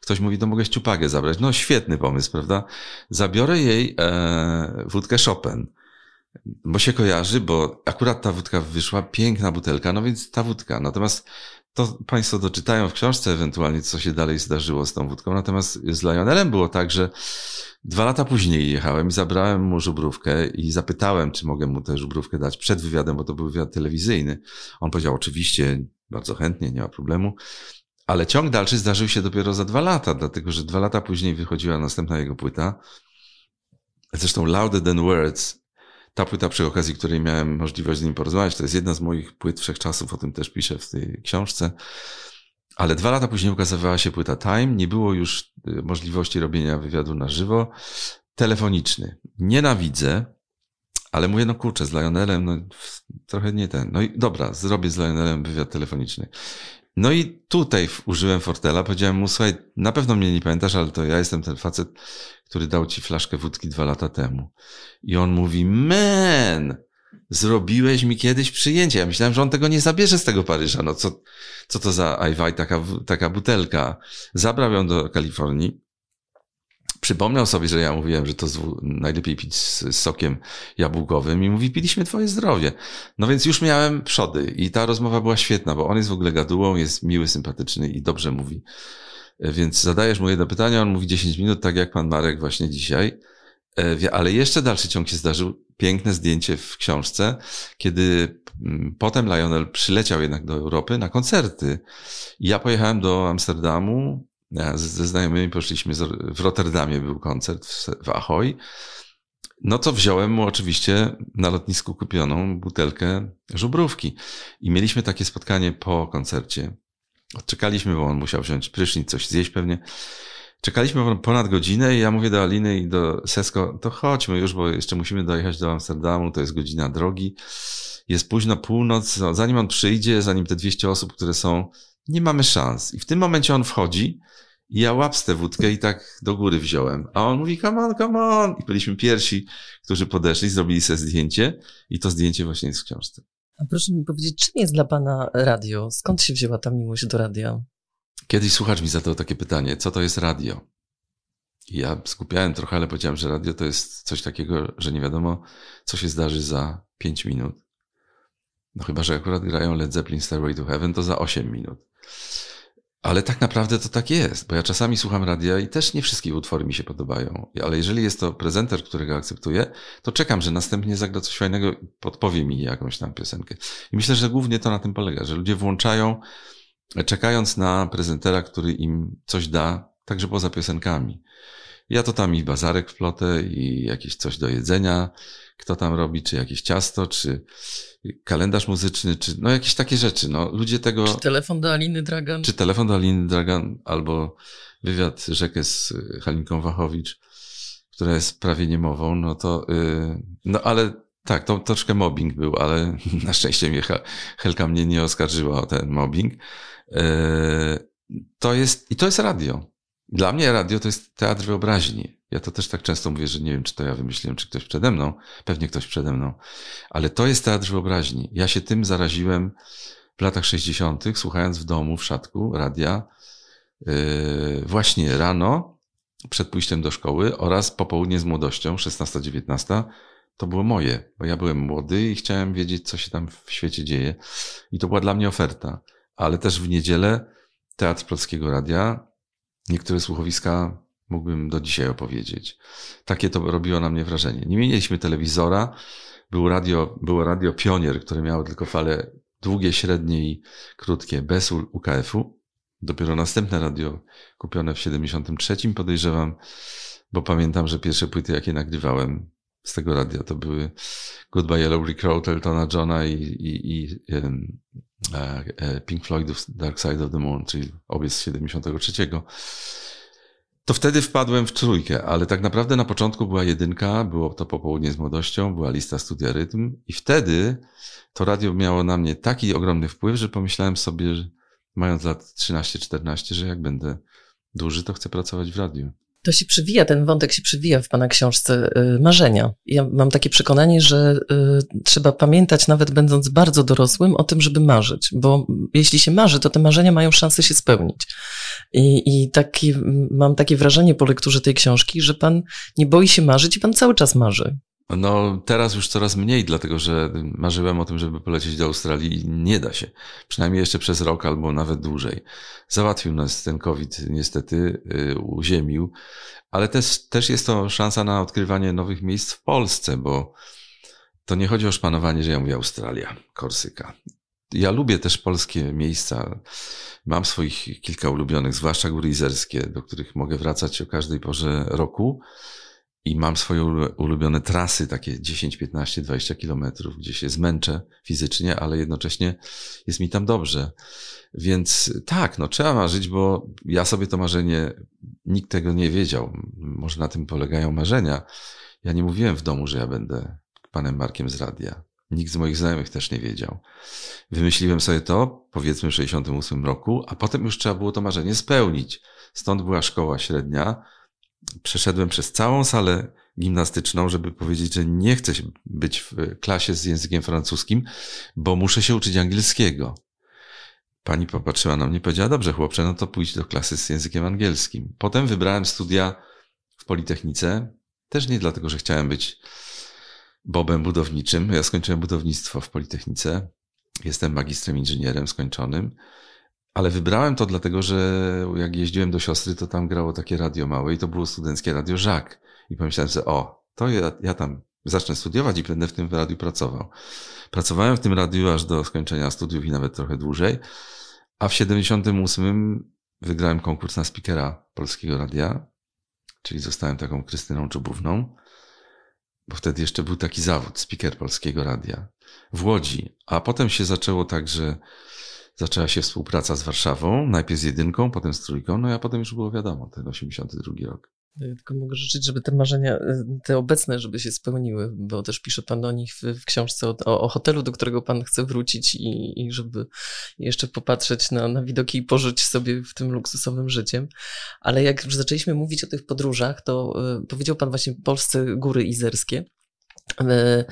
Ktoś mówi, to mogę ściupagę zabrać. No świetny pomysł, prawda? Zabiorę jej e, wódkę Chopin, bo się kojarzy, bo akurat ta wódka wyszła, piękna butelka, no więc ta wódka. Natomiast to Państwo doczytają w książce ewentualnie, co się dalej zdarzyło z tą wódką. Natomiast z Lionelem było tak, że dwa lata później jechałem i zabrałem mu żubrówkę i zapytałem, czy mogę mu tę żubrówkę dać przed wywiadem, bo to był wywiad telewizyjny. On powiedział, oczywiście, bardzo chętnie, nie ma problemu. Ale ciąg dalszy zdarzył się dopiero za dwa lata, dlatego że dwa lata później wychodziła następna jego płyta. Zresztą Louder Than Words ta płyta, przy okazji której miałem możliwość z nim porozmawiać, to jest jedna z moich płyt wszechczasów, o tym też piszę w tej książce. Ale dwa lata później ukazywała się płyta Time, nie było już y, możliwości robienia wywiadu na żywo. Telefoniczny. Nienawidzę, ale mówię, no kurczę, z Lionelem, no trochę nie ten. No i dobra, zrobię z Lionelem wywiad telefoniczny. No i tutaj użyłem Fortela, powiedziałem mu, słuchaj, na pewno mnie nie pamiętasz, ale to ja jestem ten facet, który dał ci flaszkę wódki dwa lata temu. I on mówi, men, zrobiłeś mi kiedyś przyjęcie. Ja myślałem, że on tego nie zabierze z tego Paryża. No co, co to za Ajwaj, taka, taka butelka. Zabrał ją do Kalifornii przypomniał sobie, że ja mówiłem, że to najlepiej pić z sokiem jabłkowym i mówi, piliśmy twoje zdrowie. No więc już miałem przody i ta rozmowa była świetna, bo on jest w ogóle gadułą, jest miły, sympatyczny i dobrze mówi. Więc zadajesz mu jedno pytanie, on mówi 10 minut, tak jak pan Marek właśnie dzisiaj. E, ale jeszcze dalszy ciąg się zdarzył. Piękne zdjęcie w książce, kiedy mm, potem Lionel przyleciał jednak do Europy na koncerty. I ja pojechałem do Amsterdamu, ze znajomymi poszliśmy, w Rotterdamie był koncert w Ahoy. No to wziąłem mu oczywiście na lotnisku kupioną butelkę żubrówki. I mieliśmy takie spotkanie po koncercie. Odczekaliśmy, bo on musiał wziąć prysznic, coś zjeść pewnie. Czekaliśmy ponad godzinę i ja mówię do Aliny i do Sesko, to chodźmy już, bo jeszcze musimy dojechać do Amsterdamu, to jest godzina drogi. jest późno północ, no, zanim on przyjdzie, zanim te 200 osób, które są, nie mamy szans. I w tym momencie on wchodzi i ja łapstę tę wódkę i tak do góry wziąłem. A on mówi, come on, come on. I byliśmy pierwsi, którzy podeszli, zrobili sobie zdjęcie i to zdjęcie właśnie jest w książce. A proszę mi powiedzieć, czym jest dla pana radio? Skąd się wzięła ta miłość do radia? Kiedyś słuchacz mi zadał takie pytanie, co to jest radio? I ja skupiałem trochę, ale powiedziałem, że radio to jest coś takiego, że nie wiadomo, co się zdarzy za 5 minut. No chyba, że akurat grają Led Zeppelin Stairway to Heaven, to za 8 minut. Ale tak naprawdę to tak jest, bo ja czasami słucham radia i też nie wszystkie utwory mi się podobają. Ale jeżeli jest to prezenter, którego akceptuję, to czekam, że następnie zagra coś fajnego i podpowie mi jakąś tam piosenkę. I myślę, że głównie to na tym polega, że ludzie włączają, czekając na prezentera, który im coś da, także poza piosenkami. Ja to tam i bazarek wplotę i jakieś coś do jedzenia, kto tam robi, czy jakieś ciasto, czy kalendarz muzyczny, czy no jakieś takie rzeczy. No, ludzie tego... Czy telefon do Aliny Dragan? Czy telefon do Aliny Dragan, albo wywiad rzekę z Halinką Wachowicz, która jest prawie niemową, no to, yy, no ale tak, to troszkę mobbing był, ale na szczęście mnie Helka mnie nie oskarżyła o ten mobbing. Yy, to jest, i to jest radio. Dla mnie radio to jest teatr wyobraźni. Ja to też tak często mówię, że nie wiem, czy to ja wymyśliłem, czy ktoś przede mną. Pewnie ktoś przede mną. Ale to jest teatr wyobraźni. Ja się tym zaraziłem w latach 60., słuchając w domu, w szatku radia, yy, właśnie rano, przed pójściem do szkoły oraz popołudnie z młodością, 16-19. To było moje, bo ja byłem młody i chciałem wiedzieć, co się tam w świecie dzieje. I to była dla mnie oferta. Ale też w niedzielę Teatr Polskiego Radia, niektóre słuchowiska mógłbym do dzisiaj opowiedzieć. Takie to robiło na mnie wrażenie. Nie mieliśmy telewizora, był radio, było radio Pionier, które miało tylko fale długie, średnie i krótkie, bez UKF-u. Dopiero następne radio kupione w 73 podejrzewam, bo pamiętam, że pierwsze płyty, jakie nagrywałem z tego radia, to były Goodbye Yellow Brick Road Eltona Johna i, i, i um, Pink Floydów Dark Side of the Moon, czyli obie z 73 to wtedy wpadłem w trójkę, ale tak naprawdę na początku była jedynka, było to popołudnie z młodością, była lista Studia Rytm i wtedy to radio miało na mnie taki ogromny wpływ, że pomyślałem sobie, mając lat 13-14, że jak będę duży, to chcę pracować w radiu. To się przywija, ten wątek się przywija w Pana książce y, marzenia. Ja mam takie przekonanie, że y, trzeba pamiętać, nawet będąc bardzo dorosłym, o tym, żeby marzyć, bo jeśli się marzy, to te marzenia mają szansę się spełnić. I, i taki, mam takie wrażenie po lekturze tej książki, że Pan nie boi się marzyć i Pan cały czas marzy. No, teraz już coraz mniej, dlatego że marzyłem o tym, żeby polecieć do Australii i nie da się. Przynajmniej jeszcze przez rok albo nawet dłużej. Załatwił nas ten COVID, niestety, yy, uziemił, ale też, też jest to szansa na odkrywanie nowych miejsc w Polsce, bo to nie chodzi o szpanowanie, że ja mówię Australia, Korsyka. Ja lubię też polskie miejsca. Mam swoich kilka ulubionych, zwłaszcza góry izerskie, do których mogę wracać o każdej porze roku i mam swoje ulubione trasy, takie 10, 15, 20 kilometrów, gdzie się zmęczę fizycznie, ale jednocześnie jest mi tam dobrze. Więc tak, no trzeba marzyć, bo ja sobie to marzenie, nikt tego nie wiedział. Może na tym polegają marzenia. Ja nie mówiłem w domu, że ja będę panem Markiem z radia. Nikt z moich znajomych też nie wiedział. Wymyśliłem sobie to, powiedzmy w 68 roku, a potem już trzeba było to marzenie spełnić. Stąd była szkoła średnia, przeszedłem przez całą salę gimnastyczną, żeby powiedzieć, że nie chcę być w klasie z językiem francuskim, bo muszę się uczyć angielskiego. Pani popatrzyła na mnie i powiedziała, dobrze chłopcze, no to pójdź do klasy z językiem angielskim. Potem wybrałem studia w Politechnice, też nie dlatego, że chciałem być Bobem budowniczym. Ja skończyłem budownictwo w Politechnice. Jestem magistrem inżynierem skończonym. Ale wybrałem to dlatego, że jak jeździłem do siostry, to tam grało takie radio małe i to było studenckie radio Żak. I pomyślałem sobie, o, to ja, ja tam zacznę studiować i będę w tym radiu pracował. Pracowałem w tym radiu aż do skończenia studiów i nawet trochę dłużej. A w 78 wygrałem konkurs na speakera Polskiego Radia, czyli zostałem taką Krystyną Czubówną, bo wtedy jeszcze był taki zawód, speaker Polskiego Radia w Łodzi. A potem się zaczęło tak, że zaczęła się współpraca z Warszawą, najpierw z jedynką, potem z trójką, no a potem już było wiadomo, ten 82 rok. Ja tylko mogę życzyć, żeby te marzenia, y, te obecne, żeby się spełniły, bo też pisze Pan o nich w, w książce o, o, hotelu, do którego Pan chce wrócić i, i żeby jeszcze popatrzeć na, na widoki i pożyć sobie w tym luksusowym życiem. Ale jak już zaczęliśmy mówić o tych podróżach, to y, powiedział Pan właśnie Polsce Góry Izerskie. E,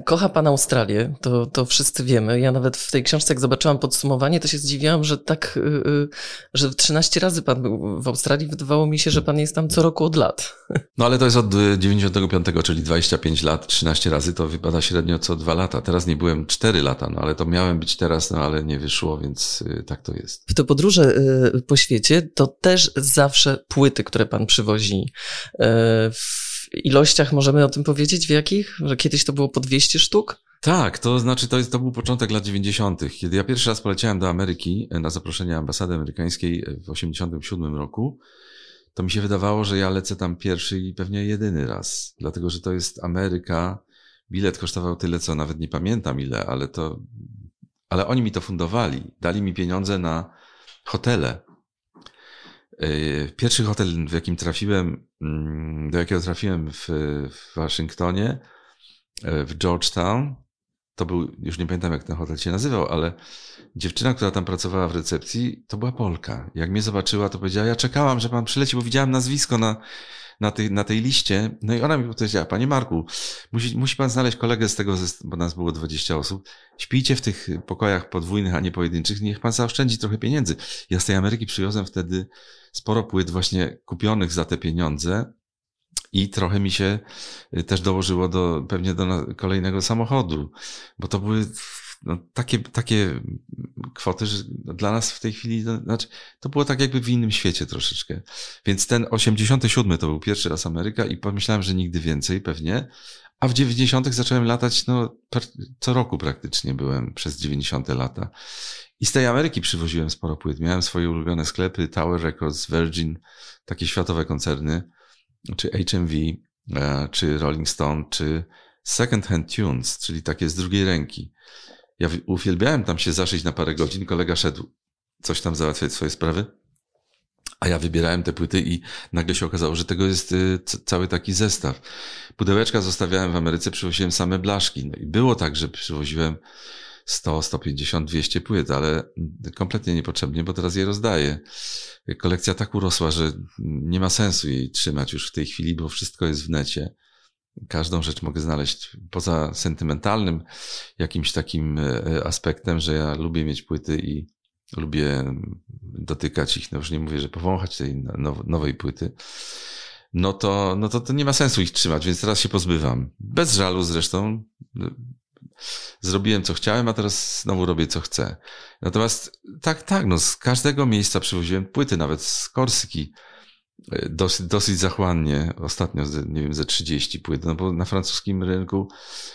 kocha pan Australię, to, to wszyscy wiemy. Ja nawet w tej książce, jak zobaczyłam podsumowanie, to się zdziwiłam, że tak, y, y, że 13 razy pan był w Australii. Wydawało mi się, że pan jest tam co roku od lat. No ale to jest od 95, czyli 25 lat, 13 razy, to wypada średnio co dwa lata. Teraz nie byłem 4 lata, no ale to miałem być teraz, no ale nie wyszło, więc y, tak to jest. W te podróże po świecie to też zawsze płyty, które pan przywozi w ilościach możemy o tym powiedzieć? W jakich? Że kiedyś to było po 200 sztuk? Tak, to znaczy to, jest, to był początek lat 90., kiedy ja pierwszy raz poleciałem do Ameryki e, na zaproszenie ambasady amerykańskiej w 87 roku. To mi się wydawało, że ja lecę tam pierwszy i pewnie jedyny raz, dlatego że to jest Ameryka. Bilet kosztował tyle, co nawet nie pamiętam ile, ale to, ale oni mi to fundowali. Dali mi pieniądze na hotele E, pierwszy hotel, w jakim trafiłem, mm, do jakiego trafiłem w, w Waszyngtonie, e, w Georgetown, to był, już nie pamiętam jak ten hotel się nazywał, ale dziewczyna, która tam pracowała w recepcji, to była Polka. Jak mnie zobaczyła, to powiedziała, ja czekałam, że pan przyleci, bo widziałam nazwisko na, na, tej, na tej liście. No i ona mi powiedziała, panie Marku, musi, musi pan znaleźć kolegę z tego, bo nas było 20 osób. Śpijcie w tych pokojach podwójnych, a nie pojedynczych, niech pan zaoszczędzi trochę pieniędzy. Ja z tej Ameryki przywiozłem wtedy sporo płyt właśnie kupionych za te pieniądze. I trochę mi się y, też dołożyło do, pewnie do kolejnego samochodu, bo to były no, takie, takie kwoty, że dla nas w tej chwili, no, znaczy, to było tak jakby w innym świecie troszeczkę. Więc ten 87 to był pierwszy raz Ameryka i pomyślałem, że nigdy więcej pewnie. A w 90 zacząłem latać, no, co roku praktycznie byłem przez 90 lata. I z tej Ameryki przywoziłem sporo płyt. Miałem swoje ulubione sklepy, Tower Records, Virgin, takie światowe koncerny, czy HMV, e, czy Rolling Stone, czy Second Hand Tunes, czyli takie z drugiej ręki. Ja uwielbiałem tam się zaszyć na parę godzin, kolega szedł coś tam załatwiać swoje sprawy, a ja wybierałem te płyty i nagle się okazało, że tego jest y, cały taki zestaw. Pudełeczka zostawiałem w Ameryce, przywoziłem same blaszki. No i było tak, że przywoziłem 100, 150, 200 płyt, ale kompletnie niepotrzebnie, bo teraz je rozdaję. Kolekcja tak urosła, że nie ma sensu jej trzymać już w tej chwili, bo wszystko jest w necie każdą rzecz mogę znaleźć poza sentymentalnym jakimś takim e, aspektem, że ja lubię mieć płyty i lubię dotykać ich, no już nie mówię, że powąchać tej nowej płyty, no to, no to, to nie ma sensu ich trzymać, więc teraz się pozbywam. Bez żalu zresztą. Zrobiłem co chciałem, a teraz znowu robię co chcę. Natomiast tak, tak, no z każdego miejsca przywoziłem płyty, nawet z Korsyki dosyć, dosyć zachłannie, ostatnio, nie wiem, ze 30 płyt, no bo na francuskim rynku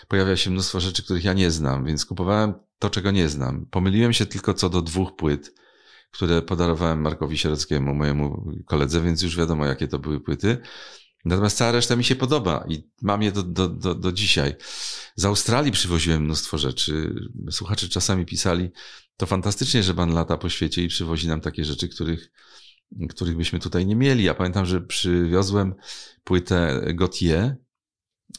pojawia się mnóstwo rzeczy, których ja nie znam, więc kupowałem to, czego nie znam. Pomyliłem się tylko co do dwóch płyt, które podarowałem Markowi Sierockiemu, mojemu koledze, więc już wiadomo, jakie to były płyty. Natomiast cała reszta mi się podoba i mam je do, do, do, do dzisiaj. Z Australii przywoziłem mnóstwo rzeczy. Słuchacze czasami pisali, to fantastycznie, że pan lata po świecie i przywozi nam takie rzeczy, których których byśmy tutaj nie mieli. Ja pamiętam, że przywiozłem płytę Gautier,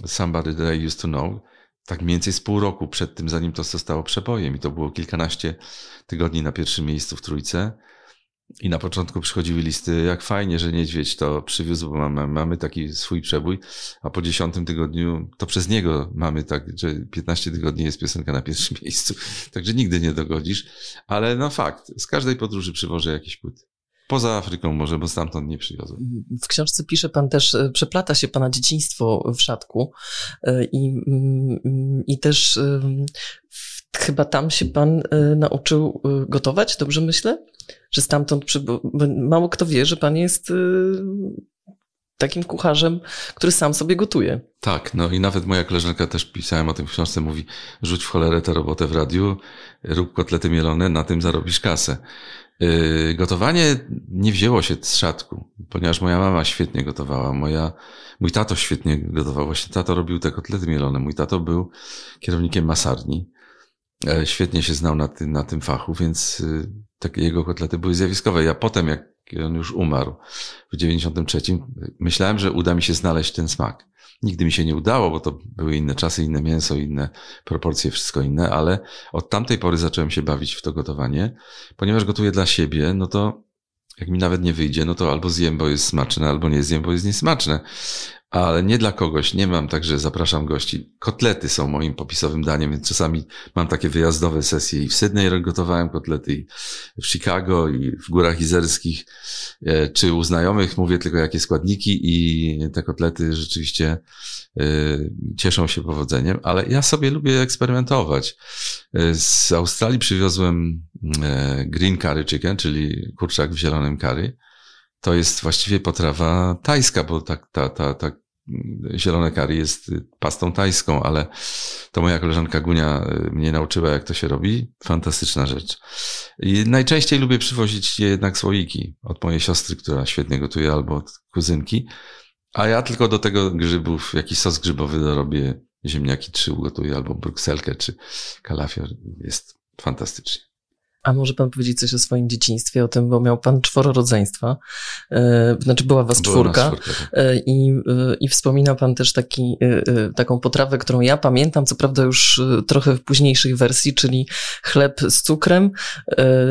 Somebody That I Used To Know, tak mniej więcej z pół roku przed tym, zanim to zostało przebojem. I to było kilkanaście tygodni na pierwszym miejscu w Trójce. I na początku przychodziły listy, jak fajnie, że niedźwiedź to przywiózł, bo mamy, mamy taki swój przebój, a po dziesiątym tygodniu to przez niego mamy tak, że 15 tygodni jest piosenka na pierwszym miejscu. Także nigdy nie dogodzisz. Ale no fakt, z każdej podróży przywożę jakieś płyty. Poza Afryką może, bo stamtąd nie przywiozłem. W książce pisze pan też, e, przeplata się pana dzieciństwo w szatku e, i, mm, i też chyba tam się pan e, nauczył gotować, dobrze myślę? Że stamtąd, mało kto wie, że pan jest takim kucharzem, który sam sobie gotuje. Tak, no i nawet moja koleżanka też pisałem o tym w książce, mówi rzuć w cholerę tę robotę w radiu, rób kotlety mielone, na tym zarobisz kasę. Yy, gotowanie nie wzięło się z szatku, ponieważ moja mama świetnie gotowała, moja, mój tato świetnie gotował. Właśnie tato robił te kotlety mielone. Mój tato był kierownikiem masarni świetnie się znał na tym, na tym fachu, więc y, takie jego kotlety były zjawiskowe. Ja potem, jak on już umarł w 93, myślałem, że uda mi się znaleźć ten smak. Nigdy mi się nie udało, bo to były inne czasy, inne mięso, inne proporcje, wszystko inne, ale od tamtej pory zacząłem się bawić w to gotowanie. Ponieważ gotuję dla siebie, no to jak mi nawet nie wyjdzie, no to albo zjem, bo jest smaczne, albo nie zjem, bo jest niesmaczne ale nie dla kogoś. Nie mam także zapraszam gości. Kotlety są moim popisowym daniem, więc czasami mam takie wyjazdowe sesje i w Sydney gotowałem kotlety i w Chicago i w Górach Izerskich, e, czy u znajomych mówię tylko jakie składniki i te kotlety rzeczywiście e, cieszą się powodzeniem, ale ja sobie lubię eksperymentować. E, z Australii przywiozłem green curry chicken, czyli kurczak w zielonym curry to jest właściwie potrawa tajska, bo ta, ta, ta, ta zielone kari jest pastą tajską, ale to moja koleżanka Gunia y, mnie nauczyła, jak to się robi. Fantastyczna rzecz. I najczęściej lubię przywozić jednak słoiki od mojej siostry, która świetnie gotuje, albo od kuzynki. A ja tylko do tego grzybów, jakiś sos grzybowy dorobię, ziemniaki trzy ugotuję, albo brukselkę, czy kalafior. Jest fantastycznie. A może pan powiedzieć coś o swoim dzieciństwie, o tym, bo miał pan czworo rodzeństwa, e, znaczy była was była czwórka, tak. e, i, e, i wspomina pan też taki, taką potrawę, którą ja pamiętam, co prawda już trochę w późniejszej wersji, czyli chleb z cukrem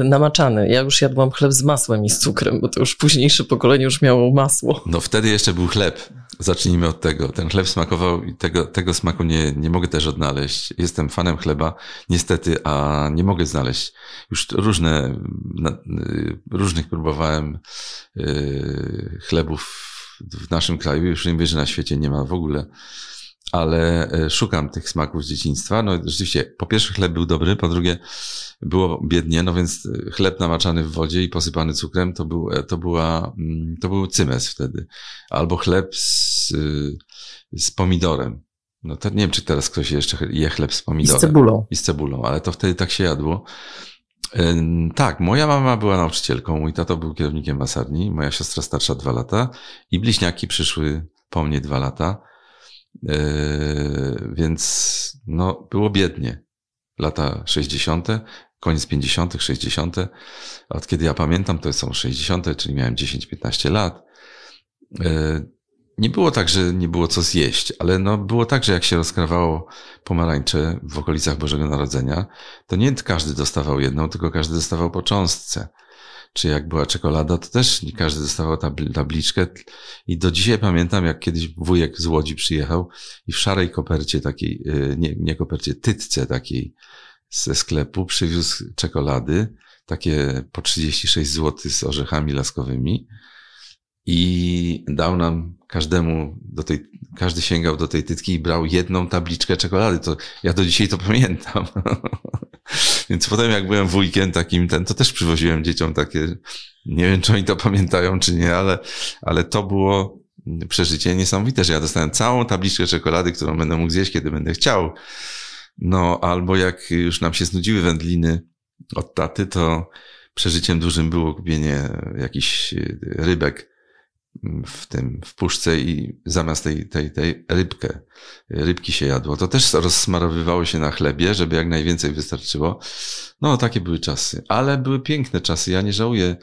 namaczany. Ja już jadłam chleb z masłem i z cukrem, bo to już późniejsze pokolenie już miało masło. No wtedy jeszcze był chleb. Zacznijmy od tego. Ten chleb smakował i tego, tego smaku nie, nie mogę też odnaleźć. Jestem fanem chleba, niestety, a nie mogę znaleźć. Już różne, różnych próbowałem y, chlebów w naszym kraju. Już nie wiem, że na świecie nie ma w ogóle ale e, szukam tych smaków z dzieciństwa. No rzeczywiście, po pierwsze chleb był dobry, po drugie było biednie, no więc chleb namaczany w wodzie i posypany cukrem to był, e, to była, mm, to był cymes wtedy. Albo chleb z, z pomidorem. No to nie wiem, czy teraz ktoś jeszcze je chleb z pomidorem. I z cebulą. I z cebulą, ale to wtedy tak się jadło. Tak, moja mama była nauczycielką, mój tato był kierownikiem masarni, moja siostra starsza dwa lata i bliźniaki przyszły po mnie dwa lata. Yy, więc no, było biednie. Lata 60., koniec 50., 60. Od kiedy ja pamiętam, to są 60., czyli miałem 10-15 lat. Yy, nie było tak, że nie było co zjeść, ale no było tak, że jak się rozkrawało pomarańcze w okolicach Bożego Narodzenia, to nie każdy dostawał jedną, tylko każdy dostawał po cząstce czy jak była czekolada, to też nie każdy dostawał tabliczkę. I do dzisiaj pamiętam, jak kiedyś wujek z Łodzi przyjechał i w szarej kopercie takiej, y, nie, nie kopercie, tytce takiej ze sklepu przywiózł czekolady, takie po 36 zł z orzechami laskowymi i dał nam każdemu do tej, każdy sięgał do tej tytki i brał jedną tabliczkę czekolady. To ja do dzisiaj to pamiętam. Więc potem jak byłem wujkiem takim, ten, to też przywoziłem dzieciom takie, nie wiem czy oni to pamiętają czy nie, ale, ale to było przeżycie niesamowite, że ja dostałem całą tabliczkę czekolady, którą będę mógł zjeść, kiedy będę chciał. No, albo jak już nam się znudziły wędliny od taty, to przeżyciem dużym było kupienie jakichś rybek w tym, w puszce i zamiast tej, tej, tej rybkę, rybki się jadło. To też rozsmarowywało się na chlebie, żeby jak najwięcej wystarczyło. No, takie były czasy, ale były piękne czasy. Ja nie żałuję.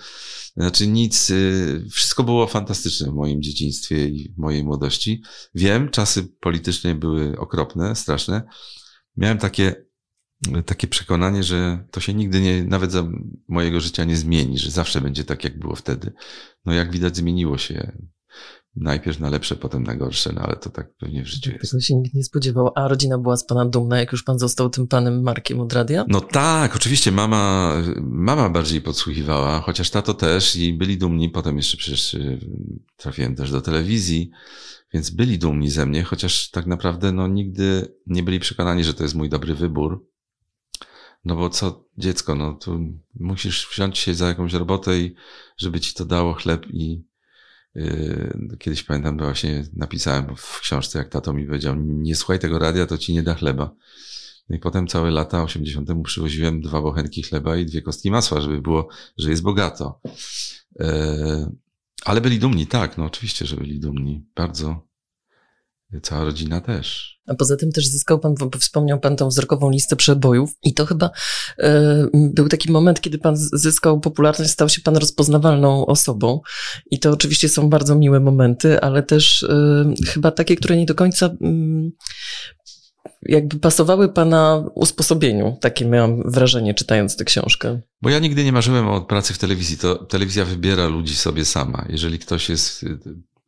Znaczy nic, y, wszystko było fantastyczne w moim dzieciństwie i w mojej młodości. Wiem, czasy polityczne były okropne, straszne. Miałem takie takie przekonanie, że to się nigdy nie, nawet za mojego życia nie zmieni, że zawsze będzie tak, jak było wtedy. No jak widać, zmieniło się. Najpierw na lepsze, potem na gorsze, no ale to tak pewnie w życiu jest. Tego się nikt nie spodziewał. A rodzina była z pana dumna, jak już pan został tym panem Markiem od radia? No tak, oczywiście mama, mama bardziej podsłuchiwała, chociaż tato też i byli dumni. Potem jeszcze przecież y, trafiłem też do telewizji, więc byli dumni ze mnie, chociaż tak naprawdę no nigdy nie byli przekonani, że to jest mój dobry wybór no bo co, dziecko, no tu musisz wziąć się za jakąś robotę i żeby ci to dało chleb i yy, kiedyś pamiętam, właśnie napisałem w książce, jak tato mi powiedział, nie słuchaj tego radia, to ci nie da chleba. No i potem całe lata 80. przywoziłem dwa bochenki chleba i dwie kostki masła, żeby było, że jest bogato. Yy, ale byli dumni, tak, no oczywiście, że byli dumni. Bardzo, cała rodzina też. A poza tym też zyskał pan, bo wspomniał pan tą wzrokową listę przebojów i to chyba e, był taki moment, kiedy pan zyskał popularność, stał się pan rozpoznawalną osobą i to oczywiście są bardzo miłe momenty, ale też e, chyba takie, które nie do końca mm, jakby pasowały pana usposobieniu. Takie miałam wrażenie, czytając tę książkę. Bo ja nigdy nie marzyłem o pracy w telewizji. To telewizja wybiera ludzi sobie sama. Jeżeli ktoś jest y,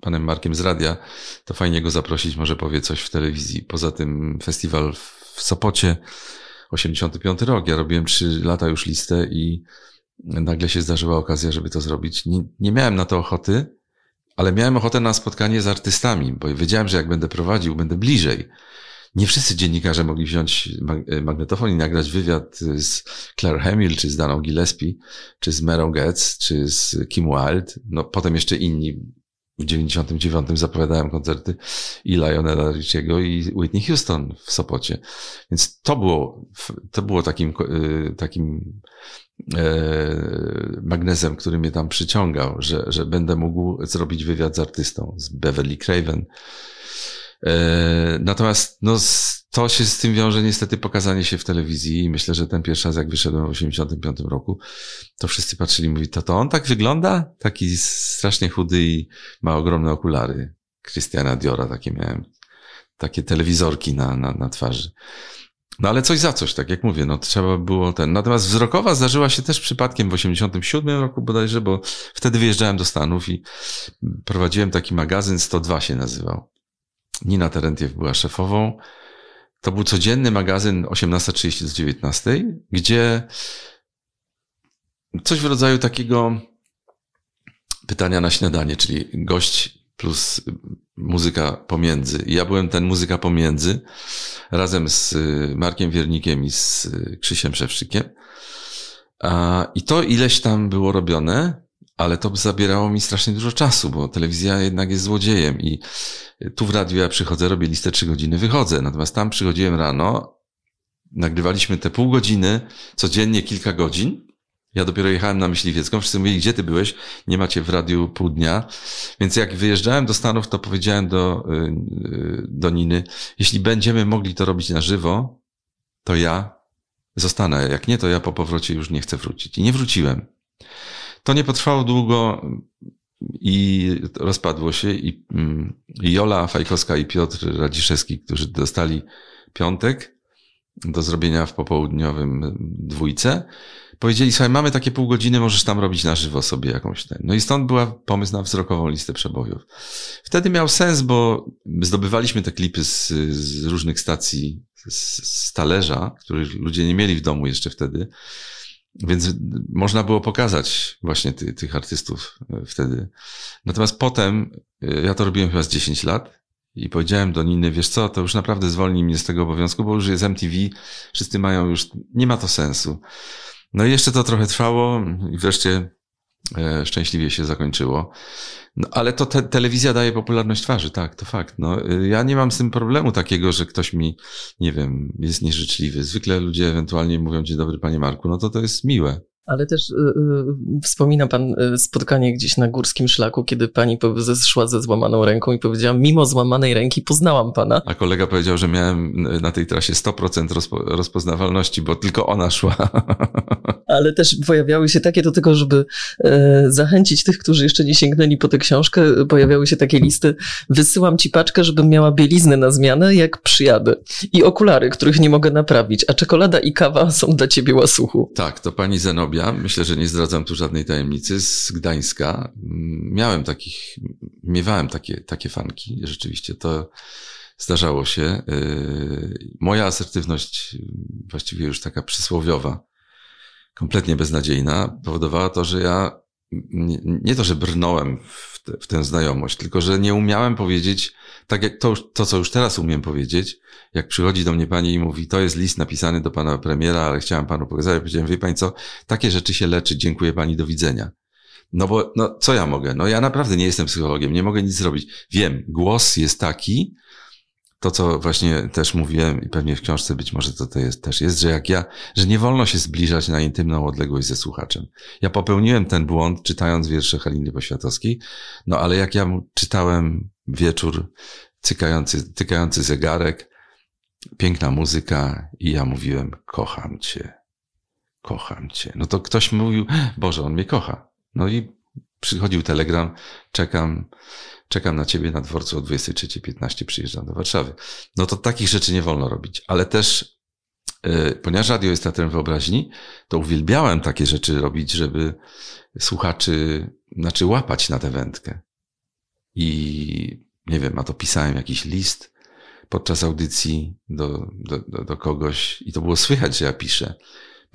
panem Markiem z radia, to fajnie go zaprosić, może powie coś w telewizji. Poza tym festiwal w Sopocie, 85 rok. Ja robiłem 3 lata już listę i nagle się zdarzyła okazja, żeby to zrobić. Nie, nie miałem na to ochoty, ale miałem ochotę na spotkanie z artystami, bo wiedziałem, że jak będę prowadził, będę bliżej nie wszyscy dziennikarze mogli wziąć e, magnetofon i nagrać wywiad z Claire Hamill, czy z Daną Gillespie, czy z Merą Getz, czy z Kim Wilde. No potem jeszcze inni w 99 zapowiadałem koncerty i Lionela Richiego i Whitney Houston w Sopocie. Więc to było, to było takim, e, takim e, magnesem, który mnie tam przyciągał, że, że będę mógł zrobić wywiad z artystą, z Beverly Craven, natomiast no, to się z tym wiąże niestety pokazanie się w telewizji i myślę, że ten pierwszy raz jak wyszedłem w 85 roku, to wszyscy patrzyli i mówili, to to on tak wygląda? Taki strasznie chudy i ma ogromne okulary. Christiana Diora takie miałem. Takie telewizorki na, na, na twarzy. No ale coś za coś, tak jak mówię, no trzeba było ten. Natomiast wzrokowa zdarzyła się też przypadkiem w 87 roku bodajże, bo wtedy wyjeżdżałem do Stanów i prowadziłem taki magazyn 102 się nazywał. Nina Terentiew była szefową. To był codzienny magazyn 18.30 do 19, gdzie coś w rodzaju takiego pytania na śniadanie, czyli gość plus muzyka pomiędzy. I ja byłem ten muzyka pomiędzy razem z Markiem Wiernikiem i z Krzysiem Szewczykiem. I to ileś tam było robione, ale to zabierało mi strasznie dużo czasu, bo telewizja jednak jest złodziejem i tu w radiu ja przychodzę, robię listę trzy godziny, wychodzę. Natomiast tam przychodziłem rano, nagrywaliśmy te pół godziny, codziennie kilka godzin. Ja dopiero jechałem na Myśliwiecką, wszyscy mówili, gdzie ty byłeś? Nie macie w radiu pół dnia. Więc jak wyjeżdżałem do Stanów, to powiedziałem do, y, do Niny, jeśli będziemy mogli to robić na żywo, to ja zostanę. Jak nie, to ja po powrocie już nie chcę wrócić. I nie wróciłem. To nie potrwało długo i rozpadło się i, mm, i Jola Fajkowska i Piotr Radziszewski, którzy dostali piątek do zrobienia w popołudniowym dwójce, powiedzieli, słuchaj, mamy takie pół godziny, możesz tam robić na żywo sobie jakąś ten. No i stąd była pomysł na wzrokową listę przebojów. Wtedy miał sens, bo zdobywaliśmy te klipy z, z różnych stacji z, z talerza, których ludzie nie mieli w domu jeszcze wtedy. Więc można było pokazać właśnie ty, tych artystów e, wtedy. Natomiast potem, e, ja to robiłem chyba z 10 lat i powiedziałem do Niny, wiesz co, to już naprawdę zwolnij mnie z tego obowiązku, bo już jest MTV, wszyscy mają już, nie ma to sensu. No i jeszcze to trochę trwało i wreszcie szczęśliwie się zakończyło. No, ale to te, telewizja daje popularność twarzy, tak, to fakt. No, y, ja nie mam z tym problemu takiego, że ktoś mi, nie wiem, jest nieżyczliwy. Zwykle ludzie ewentualnie mówią, dzień dobry panie Marku, no to to jest miłe. Ale też y, y, wspomina pan y, spotkanie gdzieś na górskim szlaku, kiedy pani zeszła ze złamaną ręką i powiedziała, mimo złamanej ręki poznałam pana. A kolega powiedział, że miałem na tej trasie 100% rozpo, rozpoznawalności, bo tylko ona szła. Ale też pojawiały się takie, do tego, żeby e, zachęcić tych, którzy jeszcze nie sięgnęli po tę książkę, pojawiały się takie listy, wysyłam ci paczkę, żebym miała bieliznę na zmianę, jak przyjadę. I okulary, których nie mogę naprawić, a czekolada i kawa są dla ciebie łasuchu. Tak, to pani Zenobia myślę, że nie zdradzam tu żadnej tajemnicy, z Gdańska. Miałem takich, miewałem takie, takie fanki, rzeczywiście to zdarzało się. Yy, moja asertywność, właściwie już taka przysłowiowa, kompletnie beznadziejna, powodowała to, że ja nie, to, że brnąłem w, te, w tę znajomość, tylko że nie umiałem powiedzieć, tak jak to, to, co już teraz umiem powiedzieć, jak przychodzi do mnie pani i mówi, to jest list napisany do pana premiera, ale chciałem panu pokazać, ja powiedziałem, wie pani co, takie rzeczy się leczy, dziękuję pani, do widzenia. No bo, no, co ja mogę? No ja naprawdę nie jestem psychologiem, nie mogę nic zrobić. Wiem, głos jest taki, to, co właśnie też mówiłem i pewnie w książce być może to, to jest, też jest, że jak ja, że nie wolno się zbliżać na intymną odległość ze słuchaczem. Ja popełniłem ten błąd, czytając wiersze Haliny Poświatowskiej, no ale jak ja czytałem wieczór cykający, tykający zegarek, piękna muzyka i ja mówiłem, kocham cię, kocham cię. No to ktoś mówił, Boże, on mnie kocha. No i przychodził telegram, czekam, czekam na ciebie na dworcu o 23.15 przyjeżdżam do Warszawy. No to takich rzeczy nie wolno robić, ale też yy, ponieważ radio jest teatrem wyobraźni, to uwielbiałem takie rzeczy robić, żeby słuchaczy, znaczy łapać na tę wędkę. I nie wiem, a to pisałem jakiś list podczas audycji do, do, do, do kogoś i to było słychać, że ja piszę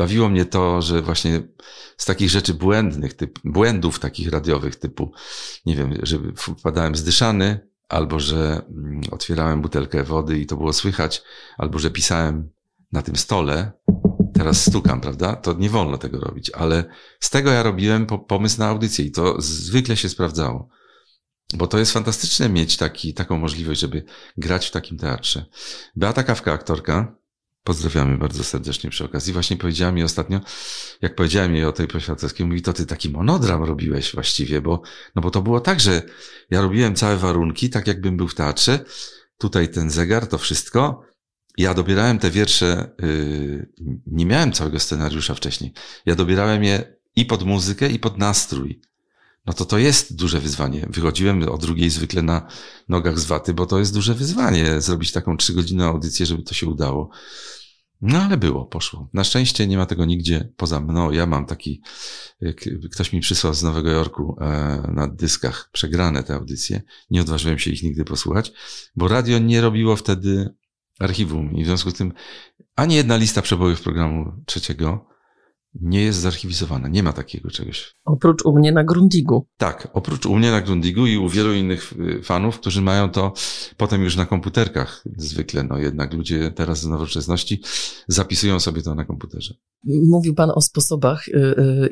bawiło mnie to, że właśnie z takich rzeczy błędnych, typ, błędów takich radiowych, typu, nie wiem, że wpadałem zdyszany, albo że mm, otwierałem butelkę wody i to było słychać, albo że pisałem na tym stole, teraz stukam, prawda? To nie wolno tego robić, ale z tego ja robiłem pomysł na audycję i to zwykle się sprawdzało. Bo to jest fantastyczne mieć taki, taką możliwość, żeby grać w takim teatrze. Beata Kawka, aktorka, Pozdrawiamy bardzo serdecznie przy okazji. Właśnie powiedziała mi ostatnio, jak powiedziałem jej o tej poświatowskiej, mówi, to ty taki monodram robiłeś właściwie, bo, no bo to było tak, że ja robiłem całe warunki, tak jakbym był w teatrze. Tutaj ten zegar, to wszystko. Ja dobierałem te wiersze, yy, nie miałem całego scenariusza wcześniej. Ja dobierałem je i pod muzykę, i pod nastrój. No to to jest duże wyzwanie. Wychodziłem o drugiej zwykle na nogach z waty, bo to jest duże wyzwanie zrobić taką trzygodzinną audycję, żeby to się udało. No ale było, poszło. Na szczęście nie ma tego nigdzie poza mną. Ja mam taki, ktoś mi przysłał z Nowego Jorku e, na dyskach przegrane te audycje. Nie odważyłem się ich nigdy posłuchać, bo radio nie robiło wtedy archiwum i w związku z tym ani jedna lista przebojów programu trzeciego nie jest zarchiwizowana. Nie ma takiego czegoś. Oprócz u mnie na Grundigu. Tak, oprócz u mnie na Grundigu i u wielu innych y, fanów, którzy mają to potem już na komputerkach zwykle. No jednak ludzie teraz z nowoczesności zapisują sobie to na komputerze. Mówił Pan o sposobach y,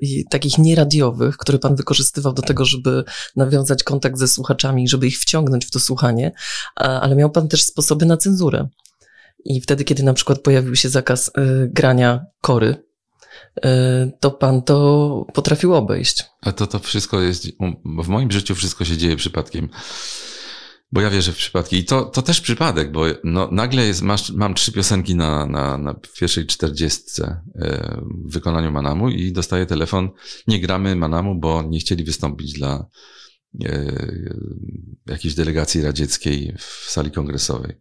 y, takich nieradiowych, które Pan wykorzystywał do tego, żeby nawiązać kontakt ze słuchaczami, żeby ich wciągnąć w to słuchanie, ale miał Pan też sposoby na cenzurę. I wtedy, kiedy na przykład pojawił się zakaz y, grania kory, to pan to potrafił obejść. A to, to wszystko jest, w moim życiu wszystko się dzieje przypadkiem. Bo ja wierzę w przypadki. I to, to też przypadek, bo no, nagle jest, masz, mam trzy piosenki na, na, na pierwszej czterdziestce e, w wykonaniu Manamu i dostaję telefon, nie gramy Manamu, bo nie chcieli wystąpić dla e, jakiejś delegacji radzieckiej w sali kongresowej.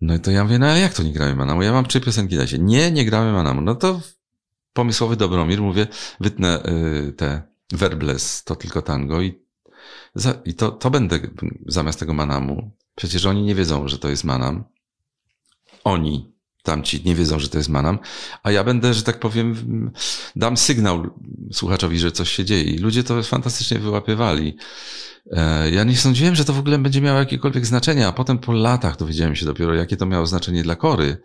No i to ja mówię, no ale jak to nie gramy Manamu? Ja mam trzy piosenki na się. Nie, nie gramy Manamu. No to pomysłowy Dobromir, mówię, wytnę y, te werbles, to tylko tango i, za, i to, to będę zamiast tego manamu. Przecież oni nie wiedzą, że to jest manam. Oni, tamci, nie wiedzą, że to jest manam, a ja będę, że tak powiem, dam sygnał słuchaczowi, że coś się dzieje. I ludzie to fantastycznie wyłapywali. E, ja nie sądziłem, że to w ogóle będzie miało jakiekolwiek znaczenie, a potem po latach dowiedziałem się dopiero, jakie to miało znaczenie dla kory.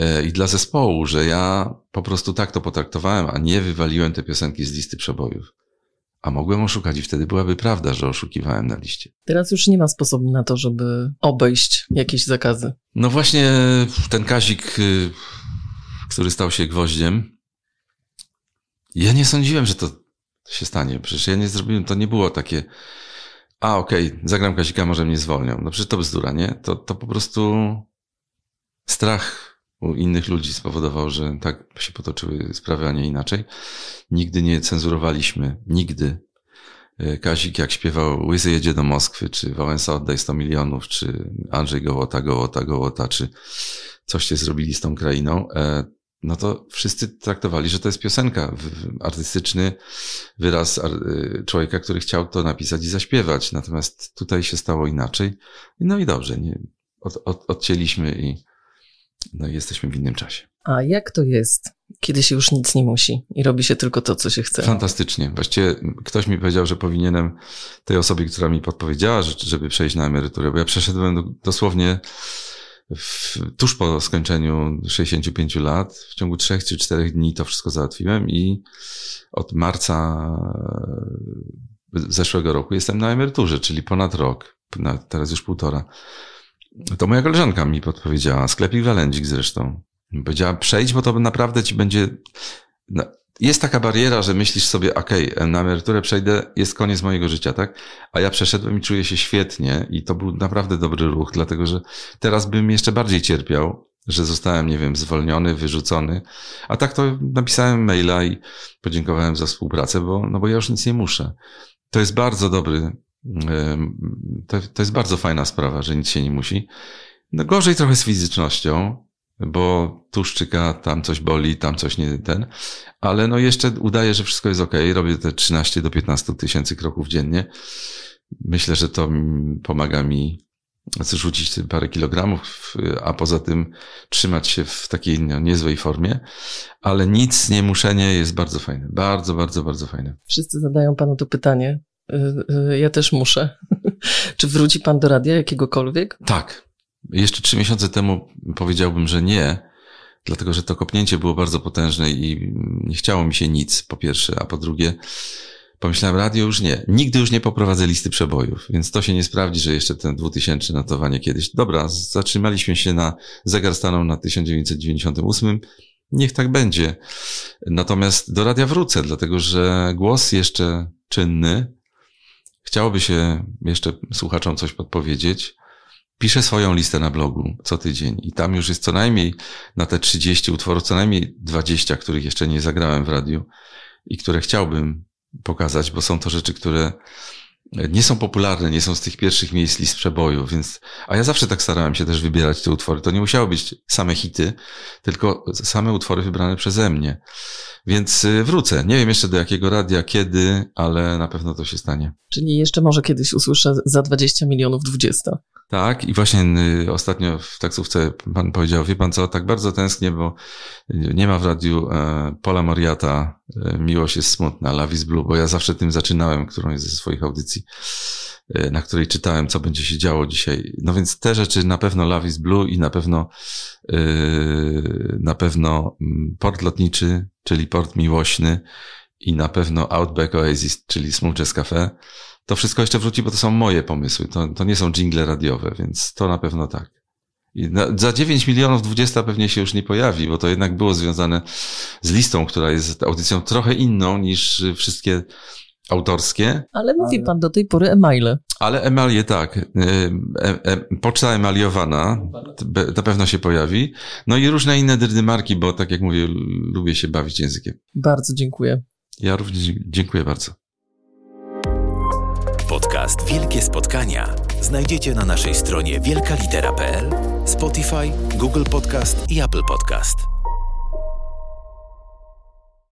E, i dla zespołu, że ja po prostu tak to potraktowałem, a nie wywaliłem te piosenki z listy przebojów. A mogłem oszukać i wtedy byłaby prawda, że oszukiwałem na liście. Teraz już nie ma sposobu na to, żeby obejść jakieś zakazy. No właśnie ten Kazik, y, który stał się gwoździem, ja nie sądziłem, że to się stanie. Przecież ja nie zrobiłem, to nie było takie, a okej, okay, zagram Kazika, może mnie zwolnią. No przecież to bzdura, nie? To, to po prostu strach u innych ludzi spowodował, że tak się potoczyły sprawy, a nie inaczej. Nigdy nie cenzurowaliśmy, nigdy. E, Kazik jak śpiewał Łyzy jedzie do Moskwy, czy Wałęsa oddaj 100 milionów, czy Andrzej Gołota, Gołota, Gołota, czy coście zrobili z tą krainą, e, no to wszyscy traktowali, że to jest piosenka, artystyczny wyraz e, człowieka, który chciał to napisać i zaśpiewać. Natomiast tutaj się stało inaczej. No i dobrze, nie, od, od, odcięliśmy i no i jesteśmy w innym czasie. A jak to jest, kiedy się już nic nie musi i robi się tylko to, co się chce? Fantastycznie. Właściwie ktoś mi powiedział, że powinienem tej osobie, która mi podpowiedziała, żeby przejść na emeryturę, bo ja przeszedłem dosłownie w, tuż po skończeniu 65 lat, w ciągu 3 czy 4 dni to wszystko załatwiłem i od marca zeszłego roku jestem na emeryturze, czyli ponad rok, teraz już półtora. To moja koleżanka mi podpowiedziała, sklepik Walędzik zresztą. Powiedziała, przejdź, bo to naprawdę ci będzie... jest taka bariera, że myślisz sobie, okej, okay, na emeryturę przejdę, jest koniec mojego życia, tak? A ja przeszedłem i czuję się świetnie i to był naprawdę dobry ruch, dlatego że teraz bym jeszcze bardziej cierpiał, że zostałem, nie wiem, zwolniony, wyrzucony. A tak to napisałem maila i podziękowałem za współpracę, bo, no bo ja już nic nie muszę. To jest bardzo dobry, to, to jest bardzo fajna sprawa, że nic się nie musi. No gorzej trochę z fizycznością, bo tu szczyka, tam coś boli, tam coś nie ten, ale no jeszcze udaję, że wszystko jest ok. Robię te 13 do 15 tysięcy kroków dziennie. Myślę, że to pomaga mi zrzucić parę kilogramów, a poza tym trzymać się w takiej no, niezłej formie, ale nic nie muszenie jest bardzo fajne. Bardzo, bardzo, bardzo fajne. Wszyscy zadają panu to pytanie. Y, y, ja też muszę. Czy wróci pan do radia jakiegokolwiek? Tak. Jeszcze trzy miesiące temu powiedziałbym, że nie, dlatego że to kopnięcie było bardzo potężne i nie chciało mi się nic, po pierwsze, a po drugie, pomyślałem, radio już nie. Nigdy już nie poprowadzę listy przebojów, więc to się nie sprawdzi, że jeszcze ten 2000 notowanie kiedyś. Dobra, zatrzymaliśmy się na, zegar stanął na 1998, niech tak będzie. Natomiast do radia wrócę, dlatego że głos jeszcze czynny, chciałoby się jeszcze słuchaczom coś podpowiedzieć, piszę swoją listę na blogu co tydzień i tam już jest co najmniej na te 30 utworów, co najmniej 20, których jeszcze nie zagrałem w radiu i które chciałbym pokazać, bo są to rzeczy, które nie są popularne, nie są z tych pierwszych miejsc list przebojów, więc, a ja zawsze tak starałem się też wybierać te utwory. To nie musiało być same hity, tylko same utwory wybrane przeze mnie. Więc y, wrócę. Nie wiem jeszcze do jakiego radia, kiedy, ale na pewno to się stanie. Czyli jeszcze może kiedyś usłyszę za 20 milionów 20. Tak, i właśnie y, ostatnio w taksówce pan powiedział, wie pan co, tak bardzo tęsknię, bo nie ma w radiu e, Pola Moriata, Miłość jest smutna, Love is Blue, bo ja zawsze tym zaczynałem którąś ze swoich audycji, e, na której czytałem, co będzie się działo dzisiaj. No więc te rzeczy na pewno Love is Blue i na pewno na pewno mm, port lotniczy, czyli port miłośny i na pewno Outback Oasis, czyli Smooth Jazz Cafe to wszystko jeszcze wróci, bo to są moje pomysły. To, to nie są jingle radiowe, więc to na pewno tak. Na, za 9 milionów 20 pewnie się już nie pojawi, bo to jednak było związane z listą, która jest audycją trochę inną niż wszystkie autorskie. Ale mówi pan do tej pory emaile. Ale emalie tak. E, e, e, poczta emaliowana na pewno się pojawi. No i różne inne dyrdymarki, bo tak jak mówię, lubię się bawić językiem. Bardzo dziękuję. Ja również dziękuję bardzo. Podcast Wielkie Spotkania znajdziecie na naszej stronie wielkalitera.pl, Spotify, Google Podcast i Apple Podcast.